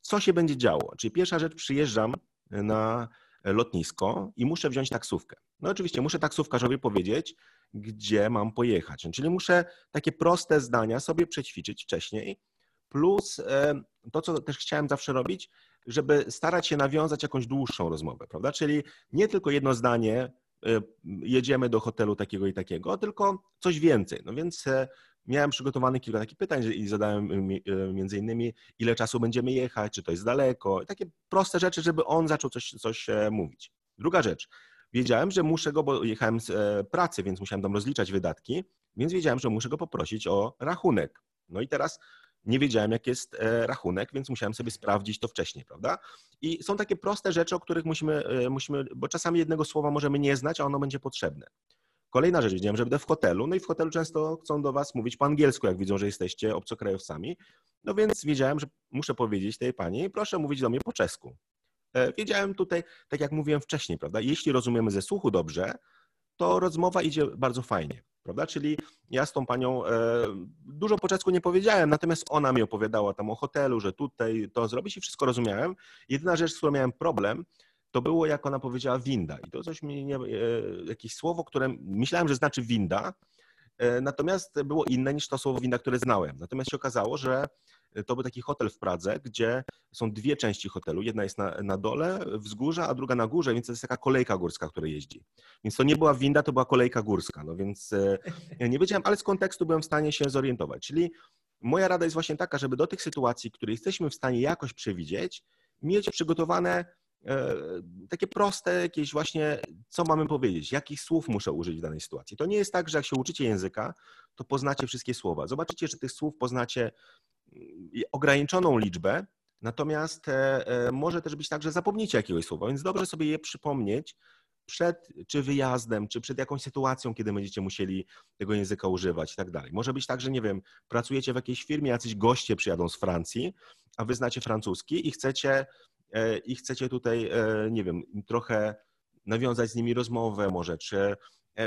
co się będzie działo. Czyli pierwsza rzecz, przyjeżdżam na lotnisko i muszę wziąć taksówkę. No oczywiście muszę taksówkarzowi powiedzieć, gdzie mam pojechać. Czyli muszę takie proste zdania sobie przećwiczyć wcześniej, plus e, to, co też chciałem zawsze robić, żeby starać się nawiązać jakąś dłuższą rozmowę, prawda? Czyli nie tylko jedno zdanie, e, jedziemy do hotelu takiego i takiego, tylko coś więcej. No więc e, miałem przygotowanych kilka takich pytań i zadałem między innymi, ile czasu będziemy jechać, czy to jest daleko, takie proste rzeczy, żeby on zaczął coś, coś mówić. Druga rzecz, wiedziałem, że muszę go, bo jechałem z e, pracy, więc musiałem tam rozliczać wydatki, więc wiedziałem, że muszę go poprosić o rachunek. No i teraz nie wiedziałem, jak jest e, rachunek, więc musiałem sobie sprawdzić to wcześniej, prawda? I są takie proste rzeczy, o których musimy, e, musimy bo czasami jednego słowa możemy nie znać, a ono będzie potrzebne. Kolejna rzecz, wiedziałem, że będę w hotelu, no i w hotelu często chcą do Was mówić po angielsku, jak widzą, że jesteście obcokrajowcami, no więc wiedziałem, że muszę powiedzieć tej pani, proszę mówić do mnie po czesku. E, wiedziałem tutaj, tak jak mówiłem wcześniej, prawda, jeśli rozumiemy ze słuchu dobrze, to rozmowa idzie bardzo fajnie, prawda? Czyli ja z tą panią e, dużo po czesku nie powiedziałem, natomiast ona mi opowiadała tam o hotelu, że tutaj to zrobić i wszystko rozumiałem. Jedyna rzecz, z którą miałem problem, to było jak ona powiedziała winda. I to coś mi nie, e, jakieś słowo, które myślałem, że znaczy winda, natomiast było inne niż to słowo winda, które znałem. Natomiast się okazało, że to był taki hotel w Pradze, gdzie są dwie części hotelu. Jedna jest na, na dole, wzgórza, a druga na górze, więc to jest taka kolejka górska, która jeździ. Więc to nie była winda, to była kolejka górska. No więc e, nie wiedziałem, ale z kontekstu byłem w stanie się zorientować. Czyli moja rada jest właśnie taka, żeby do tych sytuacji, które jesteśmy w stanie jakoś przewidzieć, mieć przygotowane e, takie proste jakieś właśnie, co mamy powiedzieć, jakich słów muszę użyć w danej sytuacji. To nie jest tak, że jak się uczycie języka, to poznacie wszystkie słowa. Zobaczycie, że tych słów poznacie ograniczoną liczbę, natomiast e, e, może też być tak, że zapomnicie jakiegoś słowa, więc dobrze sobie je przypomnieć przed czy wyjazdem, czy przed jakąś sytuacją, kiedy będziecie musieli tego języka używać i tak dalej. Może być tak, że nie wiem, pracujecie w jakiejś firmie, jacyś goście przyjadą z Francji, a wy znacie francuski i chcecie, e, i chcecie tutaj, nie wiem, trochę nawiązać z nimi rozmowę może, czy,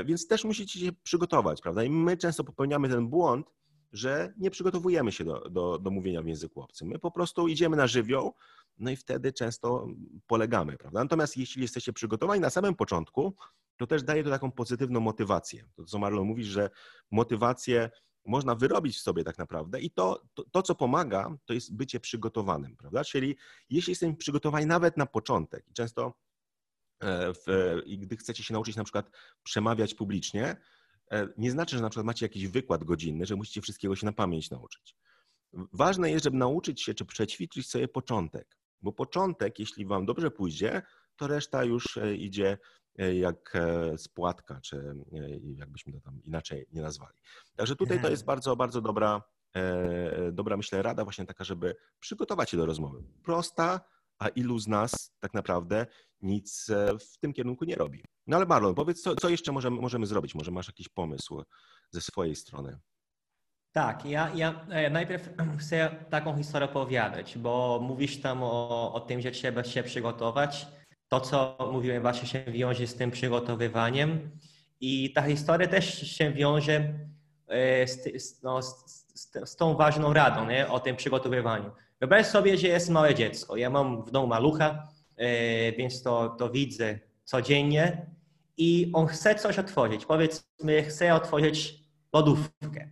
więc też musicie się przygotować, prawda? I my często popełniamy ten błąd, że nie przygotowujemy się do, do, do mówienia w języku obcym. My po prostu idziemy na żywioł, no i wtedy często polegamy, prawda? Natomiast jeśli jesteście przygotowani na samym początku, to też daje to taką pozytywną motywację. To, co Marlon mówi, że motywację można wyrobić w sobie tak naprawdę i to, to, to, co pomaga, to jest bycie przygotowanym, prawda? Czyli jeśli jesteśmy przygotowani nawet na początek i często e, w, gdy chcecie się nauczyć na przykład przemawiać publicznie, E, nie znaczy, że na przykład macie jakiś wykład godzinny, że musicie wszystkiego się na pamięć nauczyć. Ważne jest, żeby nauczyć się czy przećwiczyć sobie początek, bo początek, jeśli wam dobrze pójdzie, to reszta już e, idzie e, jak spłatka, czy jakbyśmy to tam inaczej nie nazwali. Także tutaj to jest bardzo, bardzo dobra, dobra myślę, rada właśnie taka, żeby przygotować się do rozmowy. Prosta, a ilu z nas tak naprawdę nic w tym kierunku nie robi. No ale Marlon, powiedz, co, co jeszcze możemy, możemy zrobić? Może masz jakiś pomysł ze swojej strony? Tak, ja, ja e, najpierw chcę taką historię opowiadać, bo mówisz tam o, o tym, że trzeba się przygotować. To, co mówiłem, właśnie się wiąże z tym przygotowywaniem. I ta historia też się wiąże e, z, no, z, z, tą ważną radą nie? o tym przygotowywaniu. Wyobraź sobie, że jest małe dziecko. Ja mam w domu malucha, e, więc to, to widzę codziennie i on chce coś otworzyć. Powiedzmy, chce otworzyć lodówkę.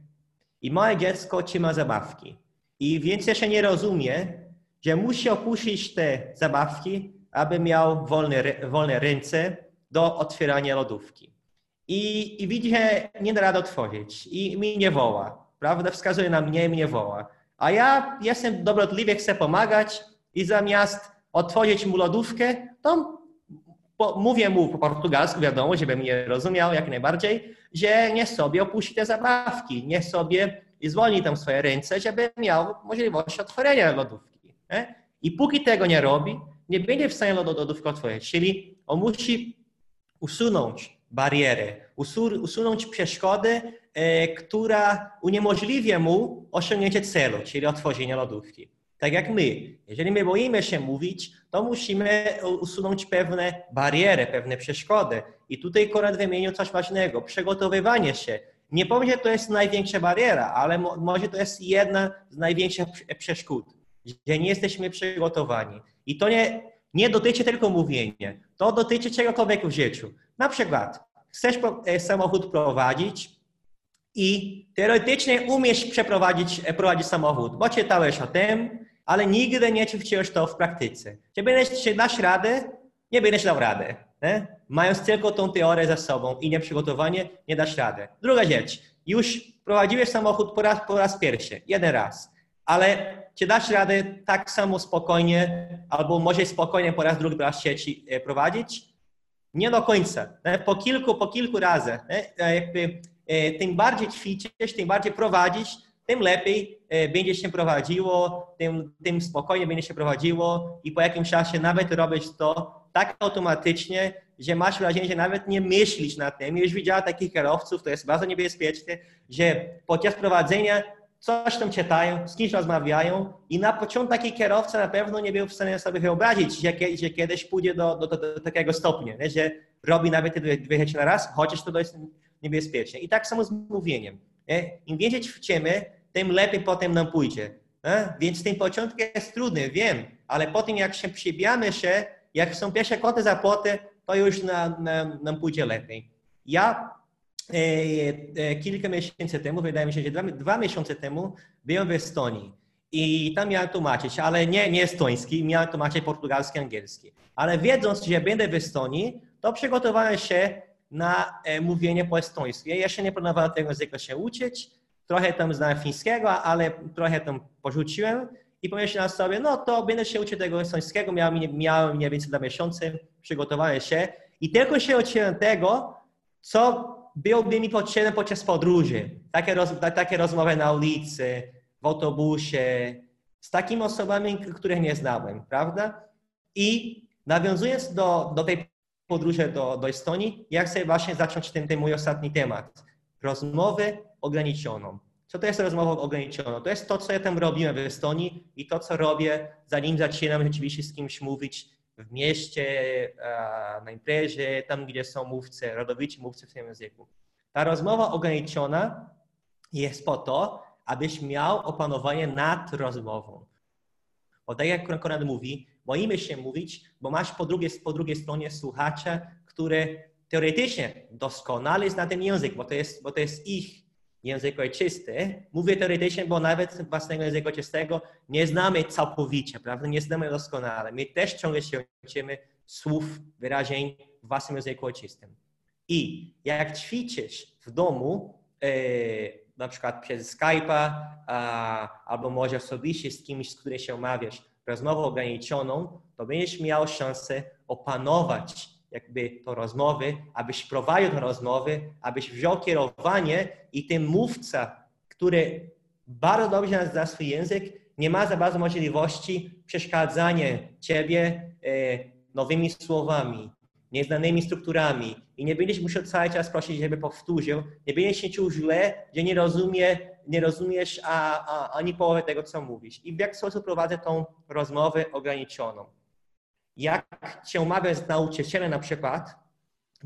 I małe dziecko trzyma zabawki. I więc jeszcze nie rozumie, że musi opuścić te zabawki, aby miał wolne, wolne ręce do otwierania lodówki. I, I widzi, że nie da rady otworzyć i mi nie woła. Prawda? Wskazuje na mnie i mnie woła. A ja jestem dobrotliwy, chcę pomagać i zamiast otworzyć mu lodówkę, to mówię mu po portugalsku, wiadomo, żeby mnie rozumiał jak najbardziej, że nie sobie opuści te zabawki, nie sobie i zwolni tam swoje ręce, żeby miał możliwość otworzenia lodówki. Nie? I póki tego nie robi, nie będzie w stanie otworzyć. Czyli on musi usunąć barierę, usunąć przeszkodę, e, która uniemożliwia mu osiągnięcie celu, czyli otworzenie lodówki. Tak jak my. Jeżeli my boimy się mówić, to musimy usunąć pewne bariery, pewne przeszkody. I tutaj Konrad wymienił coś ważnego. Przygotowywanie się. Nie powiem, że to jest największa bariera, ale może to jest jedna z największych przeszkód, że nie jesteśmy przygotowani. I to nie, nie dotyczy tylko mówienia, to dotyczy czegokolwiek w życiu. Na przykład, chcesz e, samochód prowadzić i teoretycznie umiesz przeprowadzić e, prowadzić samochód, bo czytałeś o tym, ale nigdy nie ćwiczyłeś to w praktyce. Czy, będziesz, dasz radę? Nie będziesz dał radę. Nie? Mając tylko tą teorię za sobą i nieprzygotowanie, nie dasz radę. Druga rzecz. Już prowadziłeś samochód po raz, po raz pierwszy, jeden raz, ale czy dasz radę tak samo spokojnie, albo może spokojnie po raz drugi, raz trzeci e, prowadzić? Nie do końca. Nie? Po kilku, po kilku. Nie? E, jakby, e, tym bardziej ćwiczysz, tym bardziej prowadzisz, tym lepiej będzie się prowadziło, tym, tym spokojnie będzie się prowadziło i po jakimś czasie nawet robisz to tak automatycznie, że masz wrażenie, że nawet nie myślisz nad tym. Już widziałem takich kierowców, to jest bardzo niebezpieczne, że podczas prowadzenia coś tam czytają, z kimś rozmawiają i na początku taki kierowca na pewno nie był w stanie sobie wyobrazić, że, że kiedyś pójdzie do, do, do, do takiego stopnia, nie? że robi nawet te dwie, rzeczy na raz, chociaż to jest niebezpieczne. I tak samo z mówieniem. Nie? Im więcej ćwiczymy, tym lepiej potem nam pójdzie. Nie? Więc ten początek jest trudny, wiem, ale potem jak się przybijamy się, jak są pierwsze koty za płoty, to już nam, nam, pójdzie lepiej. Ja kilka miesięcy temu, wydaje mi się, że dwa, dwa miesiące temu byłem w Estonii. I tam miałem tłumaczyć, ale nie, nie estoński, miałem tłumaczyć portugalski, angielski. Ale wiedząc, że będę w Estonii, to przygotowałem się na e, mówienie po estońsku. Ja jeszcze nie planowałem tego języka się uczyć, trochę tam znałem fińskiego, ale trochę tam porzuciłem. I pomyślałem sobie, no to będę się uczyć tego estońskiego, miałem, miałem mniej więcej dwa miesiące, przygotowałem się. I tylko się uczyłem tego, co byłby mi potrzebny podczas podróży. Takie, roz, takie rozmowy na ulicy, w autobusie, z takimi osobami, których nie znałem, prawda? I nawiązując do, do tej podróży do, do Estonii, ja chcę właśnie zacząć ten, ten mój ostatni temat. Rozmowę ograniczoną. Co to jest rozmowa ograniczona? To jest to, co ja tam robiłem w Estonii i to, co robię, zanim zaczynam rzeczywiście z kimś mówić w mieście, na imprezie, tam gdzie są mówcy, rodowici mówcy w tym języku. Ta rozmowa ograniczona jest po to, abyś miał opanowanie nad rozmową. Bo tak jak Konrad mówi, boimy się mówić, bo masz po drugiej, po drugiej stronie słuchacza, który teoretycznie doskonale zna ten język, bo to jest, bo to jest ich język ojczysty. Mówię teoretycznie, bo nawet własnego języka ojczystego nie znamy całkowicie, prawda? Nie znamy doskonale. My też ciągle się uczymy słów, wyrażeń w własnym języku ojczystym. I jak ćwiczysz w domu, e, na przykład przez Skype'a, albo może osobiście z kimś, z którym się omawiasz, rozmowę ograniczoną, to będziesz miał szansę opanować jakby to rozmowy, abyś prowadził tę rozmowy, abyś wziął kierowanie i ten mówca, który bardzo dobrze zna swój język, nie ma za bardzo możliwości przeszkadzania ciebie e, nowymi słowami, nieznanymi strukturami. I nie będziesz musiał cały czas prosić, żeby powtórzył, nie będziesz się czuł źle, że nie, rozumie, nie rozumiesz a, a, ani połowy tego, co mówisz. I w jaki sposób prowadzę tą rozmowę ograniczoną jak się umawia z nauczycielem na przykład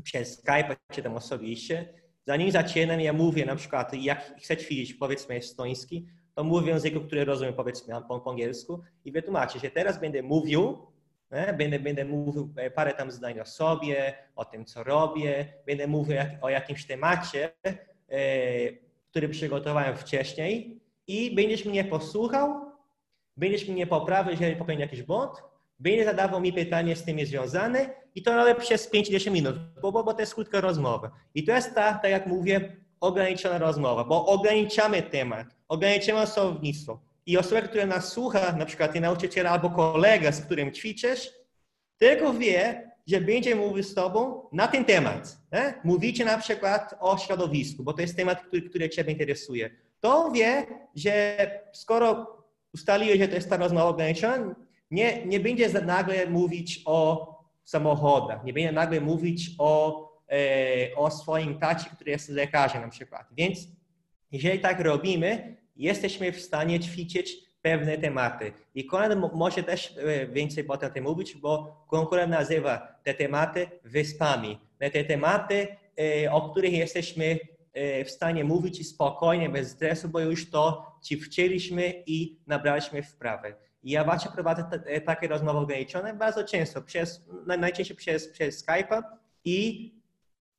przez Skype czy tam osobiście, zanim zaczynam, ja mówię na przykład, jak chcę ćwiczyć powiedzmy estoński, to mówię w języku, który rozumiem, powiedzmy po, po angielsku i wytłumaczę, że teraz będę mówił, nie? Będę, będę mówił e, parę tam zdań o sobie, o tym, co robię, będę mówił jak, o jakimś temacie, e, który przygotowałem wcześniej i będziesz mnie posłuchał, będziesz mnie poprawił, jeżeli popełnię jakiś błąd, będzie zadawał mi pytanie z tym związane i to robię przez 5-10 minut, bo, bo, bo to jest krótka rozmowa. I to jest ta, tak jak mówię, ograniczona rozmowa, bo ograniczamy temat, ograniczamy słownictwo. I osoba, która nas słucha, na przykład ty nauczyciel albo kolega, z którym ćwiczysz, tylko wie, że będzie mówił z tobą na ten temat. Nie? Mówicie na przykład o środowisku, bo to jest temat, który, który ciebie interesuje. To wie, że skoro ustaliłeś, że to jest ta rozmowa ograniczona, nie, nie będzie nagle mówić o samochodach, nie będzie nagle mówić o, e, o swoim tacie, który jest lekarzem na przykład. Więc jeżeli tak robimy, jesteśmy w stanie ćwiczyć pewne tematy. I Konrad może też e, więcej potem o tym mówić, bo Konrad nazywa te tematy wyspami. Te tematy, e, o których jesteśmy e, w stanie mówić spokojnie, bez stresu, bo już to ćwiczyliśmy i nabraliśmy wprawy. I ja właśnie prowadzę takie rozmowy ograniczone bardzo często, przez, najczęściej przez, przez Skype'a i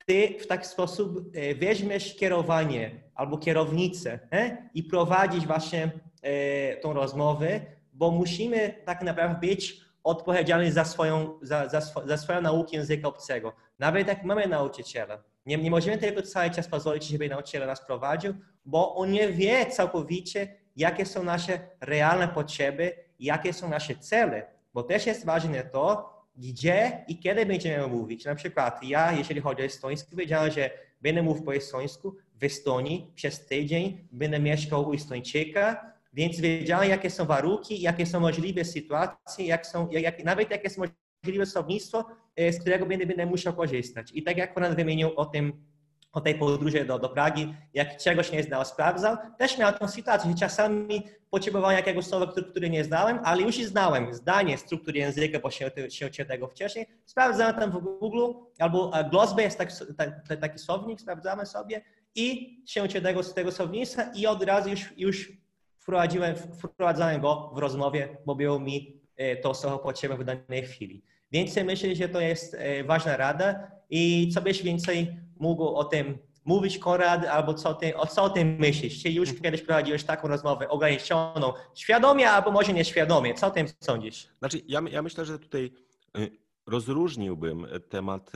ty w taki sposób e, weźmiesz kierowanie albo kierownicę e, i prowadzić właśnie e, tą rozmowę, bo musimy tak naprawdę być odpowiedzialni za swoją, za, za, za swoją naukę języka obcego. Nawet jak mamy nauczyciela, nie, nie możemy tylko cały czas pozwolić, żeby nauczyciel nas prowadził, bo on nie wie całkowicie, jakie są nasze realne potrzeby, jakie są nasze cele, bo też jest ważne to, gdzie i kiedy będziemy mówić. Na przykład ja, jeżeli chodzi o estoński, wiedziałem, że będę mówił po estońsku w Estonii przez tydzień, będę mieszkał u Estończyka, więc wiedziałem, jakie są warunki, jakie są możliwe sytuacje, jak są, jak, nawet jakie są możliwe słownictwo, e, z którego będę, będę musiał korzystać. I tak jak Pan wymienił o tym o tej podróży do, do Pragi, jak czegoś nie znał, sprawdzał. Też miałem tą sytuację, że czasami potrzebowałem jakiegoś słowa, który, który nie znałem, ale już znałem zdanie, struktury języka, bo się, się tego wcześniej. Sprawdzałem tam w Google, albo Glosby jest tak, tak, taki słownik, sprawdzamy sobie i się tego, z tego słownictwa i od razu już, już wprowadziłem, wprowadzałem go w rozmowie, bo było mi e, to słowo potrzebne w danej chwili. Więc myślę, że to jest e, ważna rada i co byś więcej mógł o tym mówić, Konrad, albo co ty, o co o tym myślisz? Czy już kiedyś prowadziłeś taką rozmowę ograniczoną, świadomie albo może nieświadomie? Co o tym sądzisz? Znaczy, ja, ja myślę, że tutaj y, rozróżniłbym temat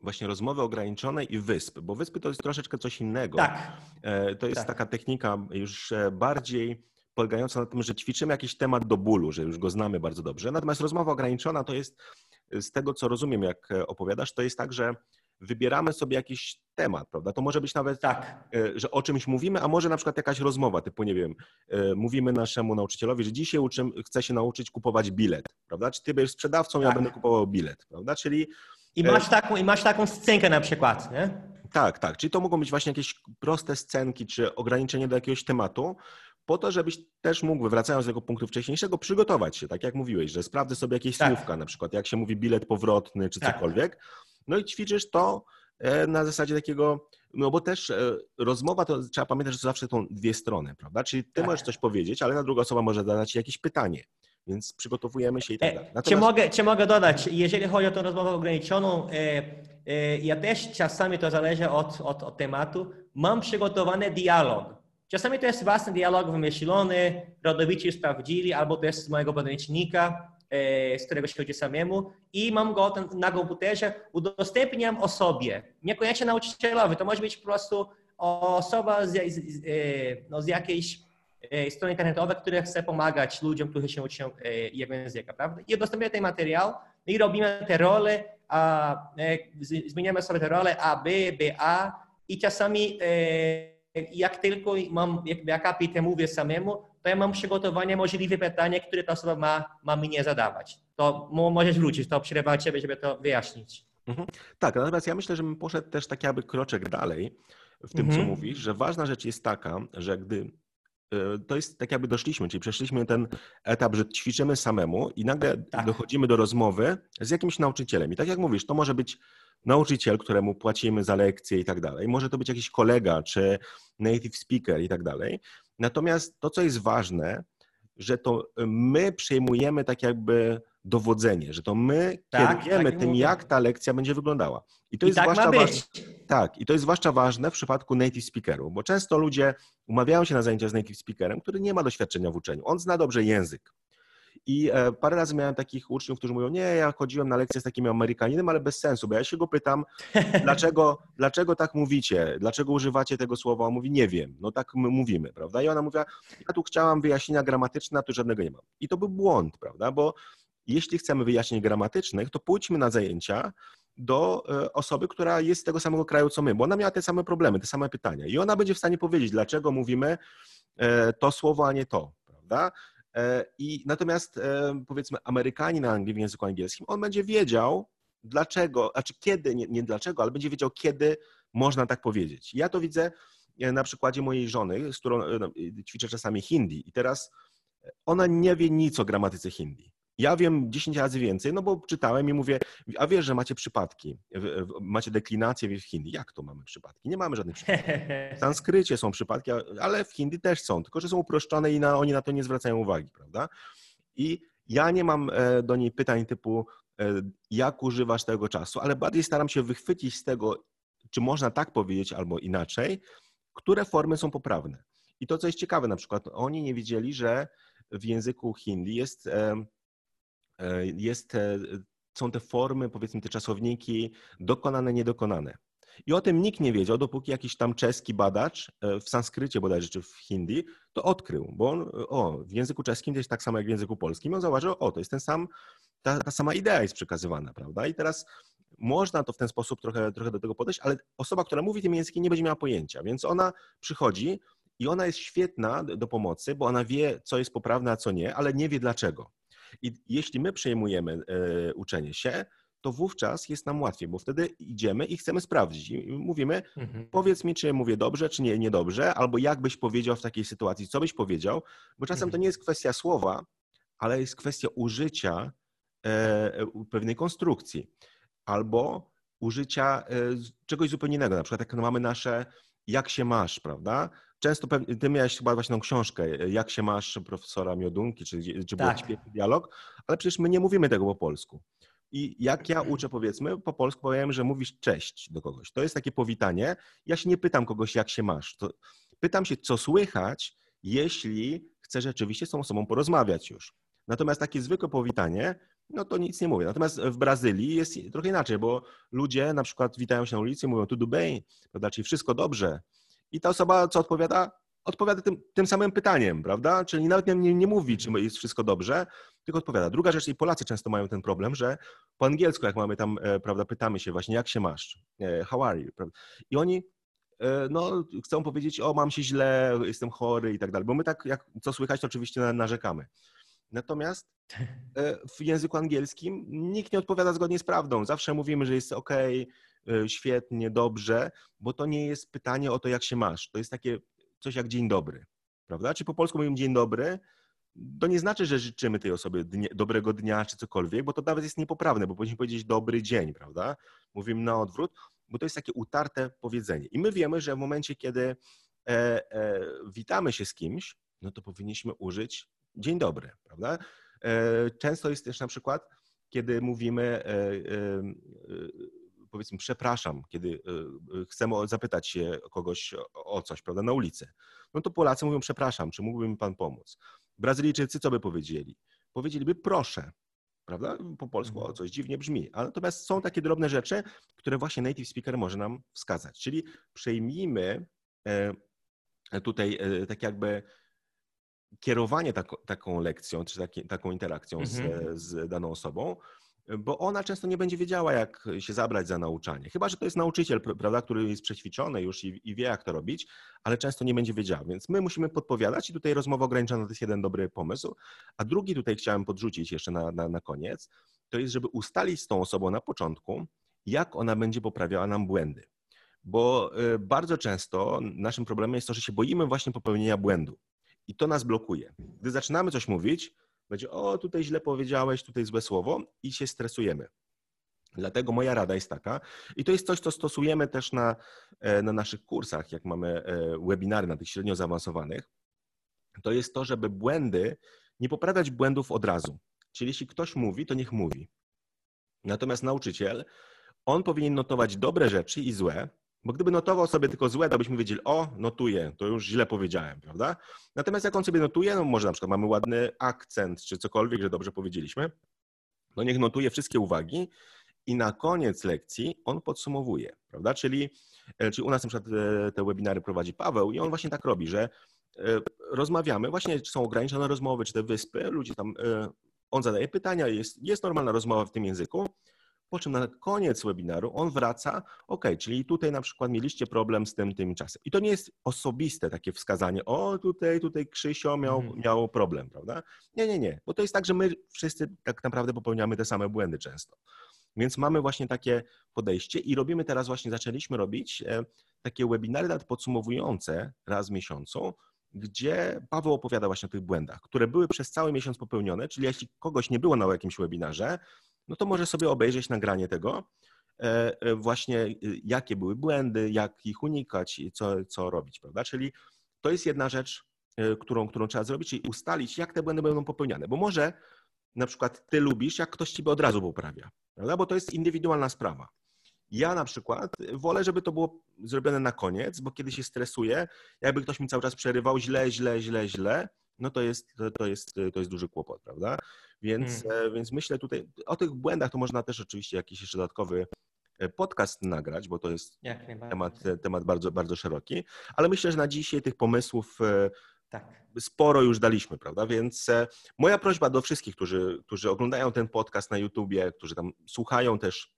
właśnie rozmowy ograniczonej i wysp, bo wyspy to jest troszeczkę coś innego. Tak. E, to jest tak. taka technika już e, bardziej polegająca na tym, że ćwiczymy jakiś temat do bólu, że już go znamy bardzo dobrze. Natomiast rozmowa ograniczona to jest, z tego co rozumiem, jak e, opowiadasz, to jest tak, że wybieramy sobie jakiś temat, prawda? To może być nawet tak, e, że o czymś mówimy, a może na przykład jakaś rozmowa, typu nie wiem, e, mówimy naszemu nauczycielowi, że dzisiaj uczym, chcę się nauczyć kupować bilet, prawda? Czy ty będziesz sprzedawcą, tak. ja będę kupował bilet, prawda? Czyli... I masz taką, i masz taką scenkę na przykład, nie? Tak, tak. Czyli to mogą być właśnie jakieś proste scenki, czy ograniczenie do jakiegoś tematu, po to, żebyś też mógł, wracając do tego punktu wcześniejszego, przygotować się, tak jak mówiłeś, że sprawdzę sobie jakieś tak. słówka, na przykład jak się mówi bilet powrotny, czy tak. cokolwiek, no i ćwiczysz to e, na zasadzie takiego, no bo też e, rozmowa to trzeba pamiętać, że to zawsze są dwie strony, prawda? Czyli ty tak. możesz coś powiedzieć, ale na druga osoba może zadać ci jakieś pytanie. Więc przygotowujemy się i tak e, dalej. Natomiast... Czy, mogę, czy mogę dodać, jeżeli chodzi o tę rozmowę ograniczoną, ja też czasami to zależy od, od, od tematu, mam przygotowany dialog. Czasami to jest własny dialog wymyślony, rodowici sprawdzili, albo to jest z mojego podręcznika, E, z którego się chodzi samemu i mam go na komputerze, udostępniam osobie, niekoniecznie nauczycielowi, to może być po prostu osoba z, z, e, no, z jakiejś strony internetowej, która chce pomagać ludziom, którzy się uczą języka, prawda? I udostępniamy ten materiał i robimy te role, a, zmieniamy sobie te role A, B, B, A i czasami jak tylko mam, jakby akapitę mówię samemu, to ja mam przygotowane możliwe pytanie, które ta osoba ma, ma mi nie zadawać. To możesz wrócić, to przerywam Ciebie, żeby to wyjaśnić. Mhm. Tak, natomiast ja myślę, że bym poszedł też taki jakby kroczek dalej w tym, mhm. co mówisz, że ważna rzecz jest taka, że gdy e, to jest tak jakby doszliśmy, czyli przeszliśmy ten etap, że ćwiczymy samemu i nagle tak. dochodzimy do rozmowy z jakimś nauczycielem. I tak jak mówisz, to może być nauczyciel, któremu płacimy za lekcje i tak dalej. Może to być jakiś kolega czy native speaker i tak dalej. Natomiast to, co jest ważne, że to my przejmujemy tak jakby dowodzenie, że to my tak, kierujemy tak tym, mówię. jak ta lekcja będzie wyglądała. I to I jest tak zwłaszcza ważne. Tak, i to jest zwłaszcza ważne w przypadku native speakerów, bo często ludzie umawiają się na zajęcia z native speakerem, który nie ma doświadczenia w uczeniu. On zna dobrze język. I e, parę razy miałem takich uczniów, którzy mówią, nie, ja chodziłem na lekcję z takim Amerykaninem, ale bez sensu, bo ja się go pytam, dlaczego, dlaczego tak mówicie, dlaczego używacie tego słowa? On mówi, nie wiem, no tak my mówimy, prawda? I ona mówiła, ja tu chciałam wyjaśnienia gramatyczne, a tu żadnego nie mam. I to był błąd, prawda? Bo jeśli chcemy wyjaśnień gramatycznych, to pójdźmy na zajęcia do e, osoby, która jest z tego samego kraju co my, bo ona miała te same problemy, te same pytania i ona będzie w stanie powiedzieć, dlaczego mówimy e, to słowo, a nie to, prawda? E, I natomiast powiedzmy Amerykanin na w języku angielskim, on będzie wiedział, dlaczego, znaczy kiedy, nie, nie dlaczego, ale będzie wiedział, kiedy można tak powiedzieć. Ja to widzę na przykładzie mojej żony, z którą no, ćwiczę czasami hindi i teraz ona nie wie nic o gramatyce hindi. Ja wiem 10 razy więcej, no bo czytałem i mówię, a wiesz, że macie przypadki, macie deklinację w hindi. Jak to mamy przypadki? Nie mamy żadnych przypadków. W sanskrycie są przypadki, ale w hindi też są, tylko że są uproszczone i na, oni na to nie zwracają uwagi, prawda? I ja nie mam e, do niej pytań typu, e, jak używasz tego czasu, ale bardziej staram się wychwycić z tego, czy można tak powiedzieć albo inaczej, które formy są poprawne. I to, co jest ciekawe, na przykład oni nie wiedzieli, że w języku hindi jest jest, e, są te formy, powiedzmy te czasowniki dokonane, niedokonane. I o tym nikt nie wiedział, dopóki jakiś tam czeski badacz e, w sanskrycie bodajże, czy w hindi, to odkrył, bo on, o, w języku czeskim jest tak samo jak w języku polskim, on zauważył, o, to jest ten sam, ta, ta sama idea jest przekazywana, prawda? I teraz można to w ten sposób trochę, trochę do tego podejść, ale osoba, która mówi tym językiem, nie będzie miała pojęcia, więc ona przychodzi i ona jest świetna do pomocy, bo ona wie, co jest poprawne, a co nie, ale nie wie dlaczego. I jeśli my przejmujemy e, uczenie się, to wówczas jest nam łatwiej, bo wtedy idziemy i chcemy sprawdzić. I mówimy, mhm. powiedz mi, czy mówię dobrze, czy nie, niedobrze, albo jak byś powiedział w takiej sytuacji, co byś powiedział, bo czasem mhm. to nie jest kwestia słowa, ale jest kwestia użycia e, pewnej konstrukcji albo użycia e, czegoś zupełnie innego. Na przykład jak mamy nasze jak się masz, prawda? Często pewnie, ty miałeś chyba właśnie tą książkę, jak się masz profesora Miodunki, czy, czy tak. był świetny dialog, ale przecież my nie mówimy tego po polsku. I jak ja uczę, powiedzmy, po polsku powiem, że mówisz cześć do kogoś. To jest takie powitanie. Ja się nie pytam kogoś, jak się masz. To pytam się, co słychać, jeśli chcę rzeczywiście z tą osobą porozmawiać już. Natomiast takie zwykłe powitanie, no to nic nie mówię. Natomiast w Brazylii jest trochę inaczej, bo ludzie na przykład witają się na ulicy i mówią tudo bem, prawda, czyli wszystko dobrze. I ta osoba, co odpowiada? Odpowiada tym, tym samym pytaniem, prawda? Czyli nawet nie, nie mówi, czy jest wszystko dobrze, tylko odpowiada. Druga rzecz, i Polacy często mają ten problem, że po angielsku, jak mamy tam, e, prawda, pytamy się właśnie, jak się masz, e, how are you, prawda? I oni e, no, chcą powiedzieć, o, mam się źle, jestem chory i tak dalej, bo my tak, jak co słychać, to oczywiście narzekamy. Natomiast w języku angielskim nikt nie odpowiada zgodnie z prawdą. Zawsze mówimy, że jest ok, świetnie, dobrze, bo to nie jest pytanie o to, jak się masz. To jest takie coś jak dzień dobry, prawda? Czy po polsku mówimy dzień dobry, to nie znaczy, że życzymy tej osobie dnie, dobrego dnia czy cokolwiek, bo to nawet jest niepoprawne, bo powinniśmy powiedzieć dobry dzień, prawda? Mówimy na odwrót, bo to jest takie utarte powiedzenie. I my wiemy, że w momencie, kiedy e, e, witamy się z kimś, no to powinniśmy użyć dzień dobry, prawda? E, często jest też na przykład, kiedy mówimy e, e, powiedzmy, przepraszam, kiedy y, y, chcemy zapytać się kogoś o coś, prawda, na ulicy, no to Polacy mówią, przepraszam, czy mógłby mi pan pomóc? Brazylijczycy co by powiedzieli? Powiedzieliby proszę, prawda? Po polsku o, mhm. coś dziwnie brzmi, ale natomiast są takie drobne rzeczy, które właśnie native speaker może nam wskazać, czyli przejmijmy e, tutaj e, tak jakby kierowanie taką lekcją, czy taki, taką interakcją mhm. z, z daną osobą, bo ona często nie będzie wiedziała, jak się zabrać za nauczanie. Chyba, że to jest nauczyciel, prawda, który jest przećwiczony już i, i, wie, jak to robić, ale często nie będzie wiedziała. Więc my musimy podpowiadać i tutaj rozmowa ograniczona to jest jeden dobry pomysł. A drugi tutaj chciałem podrzucić jeszcze na, na, na koniec, to jest, żeby ustalić z tą osobą na początku, jak ona będzie poprawiała nam błędy. Bo y, bardzo często naszym problemem jest to, że się boimy właśnie popełnienia błędu. I to nas blokuje. Gdy zaczynamy coś mówić, będzie, o, tutaj źle powiedziałeś, tutaj złe słowo i się stresujemy. Dlatego moja rada jest taka, i to jest coś, co stosujemy też na, e, na naszych kursach, jak mamy e, webinary na tych średnio zaawansowanych, to jest to, żeby błędy, nie poprawiać błędów od razu. Czyli jeśli ktoś mówi, to niech mówi. Natomiast nauczyciel, on powinien notować dobre rzeczy i złe, bo gdyby notował sobie tylko złe, to byśmy wiedzieli, o, notuję, to już źle powiedziałem, prawda? Natomiast jak on sobie notuje, no może na przykład mamy ładny akcent, czy cokolwiek, że dobrze powiedzieliśmy, no niech notuje wszystkie uwagi i na koniec lekcji on podsumowuje, prawda? Czyli, e, czyli u nas na przykład e, te webinary prowadzi Paweł i on właśnie tak robi, że e, rozmawiamy, właśnie czy są ograniczone rozmowy, czy te wyspy, ludzie tam, on zadaje pytania, jest, jest normalna rozmowa w tym języku, po czym na koniec webinaru on wraca, ok, czyli tutaj na przykład mieliście problem z tym, tym czasem. I to nie jest osobiste takie wskazanie, o tutaj, tutaj Krzysio miał, mm. miał problem, prawda? Nie, nie, nie, bo to jest tak, że my wszyscy tak naprawdę popełniamy te same błędy często. Więc mamy właśnie takie podejście i robimy teraz właśnie, zaczęliśmy robić e, takie webinary nawet podsumowujące raz w miesiącu, gdzie Paweł opowiada właśnie o tych błędach, które były przez cały miesiąc popełnione, czyli jeśli kogoś nie było na jakimś webinarze, no to może sobie obejrzeć nagranie tego, e, e, właśnie jakie były błędy, jak ich unikać co, co robić, prawda? Czyli to jest jedna rzecz, którą, którą trzeba zrobić, czyli ustalić, jak te błędy będą popełniane, bo może na przykład ty lubisz, jak ktoś ciebie od razu poprawia, prawda? bo to jest indywidualna sprawa. Ja na przykład wolę, żeby to było zrobione na koniec, bo kiedy się stresuję, jakby ktoś mi cały czas przerywał źle, źle, źle, źle, no to jest, to jest, to jest duży kłopot, prawda? Więc, hmm. więc myślę tutaj, o tych błędach to można też oczywiście jakiś jeszcze dodatkowy e, podcast nagrać, bo to jest temat, temat bardzo, bardzo szeroki, ale myślę, że na dzisiaj tych pomysłów e, tak. Sporo już daliśmy, prawda? Więc e, moja prośba do wszystkich, którzy, którzy oglądają ten podcast na YouTubie, którzy tam słuchają też,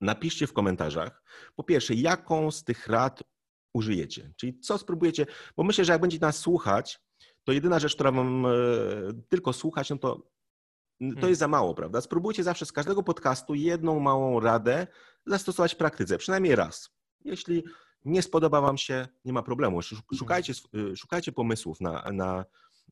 napiszcie w komentarzach, po pierwsze, jaką z tych rad użyjecie, czyli co spróbujecie, bo myślę, że jak będziecie nas słuchać, to jedyna rzecz, która wam e, tylko słuchać, no to to hmm. jest za mało, prawda? Spróbujcie zawsze z każdego podcastu jedną małą radę zastosować w praktyce, przynajmniej raz. Jeśli nie spodoba Wam się, nie ma problemu. Szukajcie, y, szukajcie pomysłów na, na,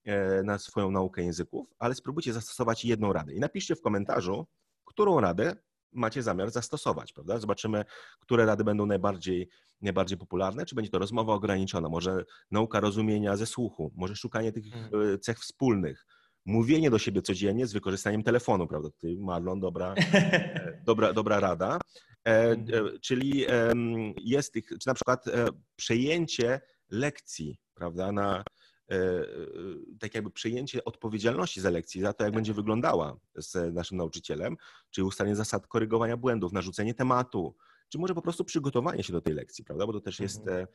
e, na swoją naukę języków, ale spróbujcie zastosować jedną radę. I napiszcie w komentarzu, którą radę macie zamiar zastosować, prawda? Zobaczymy, które rady będą najbardziej, najbardziej popularne, czy będzie to rozmowa ograniczona, może nauka rozumienia ze słuchu, może szukanie tych hmm. cech wspólnych, mówienie do siebie codziennie z wykorzystaniem telefonu, prawda? Tutaj Marlon, dobra, e, dobra, dobra rada. E, e, czyli jest tych, czy na przykład e, przejęcie lekcji, prawda, na tak jakby przejęcie odpowiedzialności za lekcję, za to, jak tak. będzie wyglądała z naszym nauczycielem, czyli ustalenie zasad korygowania błędów, narzucenie tematu, czy może po prostu przygotowanie się do tej lekcji, prawda? Bo to też jest mhm.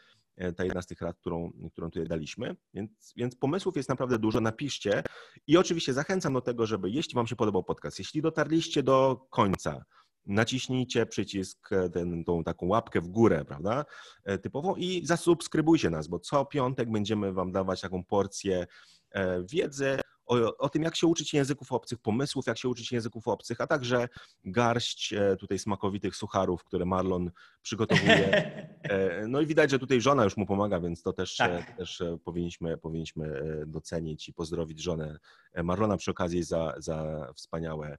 ta jedna z tych rad, którą, którą tutaj daliśmy. Więc, więc pomysłów jest naprawdę dużo. Napiszcie i oczywiście zachęcam do tego, żeby jeśli Wam się podobał podcast, jeśli dotarliście do końca, naciśnijcie przycisk, e, ten, tą taką łapkę w górę, prawda, e, typową i zasubskrybujcie nas, bo co piątek będziemy Wam dawać taką porcję e, wiedzy o, o, tym, jak się uczyć języków obcych, pomysłów, jak się uczyć języków obcych, a także garść tutaj smakowitych sucharów, które Marlon przygotowuje. No i widać, że tutaj żona już mu pomaga, więc to też, tak. też powinniśmy, powinniśmy docenić i pozdrowić żonę Marlona przy okazji za, za wspaniałe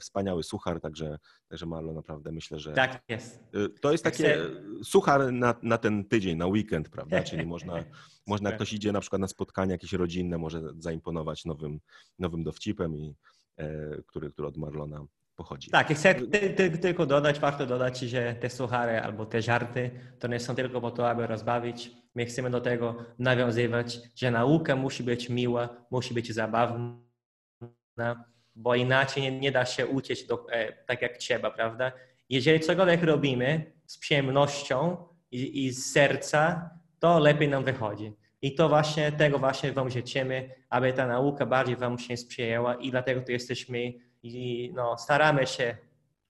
wspaniały suchar, także, także Marlo naprawdę myślę, że tak jest. E, to jest takie suchar na, na ten tydzień, na weekend, prawda? Czyli można, można jak ktoś idzie na przykład na spotkanie jakieś rodzinne, może zaimponować nowym, nowym dowcipem, i, e, który, który od Marlona pochodzi. Tak, chcę ty, ty, tylko dodać, warto dodać, że te suchary albo te żarty to nie są tylko po to, aby rozbawić. My chcemy do tego nawiązywać, że nauka musi być miła, musi być zabawna bo inaczej nie, nie da się uciec do, e, tak jak trzeba, prawda? Jeżeli cokolwiek robimy z przyjemnością i, i, z serca, to lepiej nam wychodzi. I to właśnie, tego właśnie Wam życzymy, aby ta nauka bardziej Wam się sprzyjała i dlatego tu jesteśmy i no, staramy się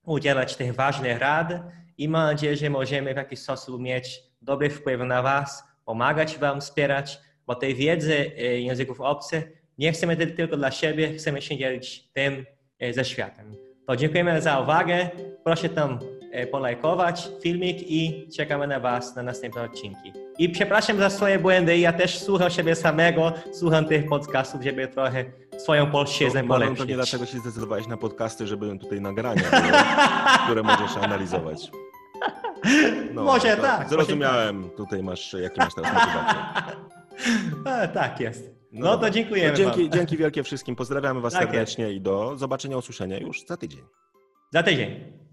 udzielać tych ważnych rad i mam nadzieję, że możemy w jakiś sposób mieć dobry wpływ na Was, pomagać Wam, wspierać, bo tej wiedzy e, języków obcych nie chcemy tylko dla siebie, chcemy się dzielić tym e, ze światem. To dziękujemy za uwagę. Proszę tam e, polajkować filmik i czekamy na Was na następne odcinki. I przepraszam za swoje błędy. Ja też słucham siebie samego, słucham tych podcastów, żeby trochę swoją polszczyznę no, polepszyć. To nie dlatego się zdecydowałeś na podcasty, żeby tutaj nagrania, które możesz analizować. No, może tak. Zrozumiałem. Może. Tutaj masz, jaki masz teraz motywację. tak jest. No, no to dziękujemy. No dzięki, dzięki wielkie wszystkim. Pozdrawiamy Was tak serdecznie jest. i do zobaczenia, usłyszenia już za tydzień. Za tydzień.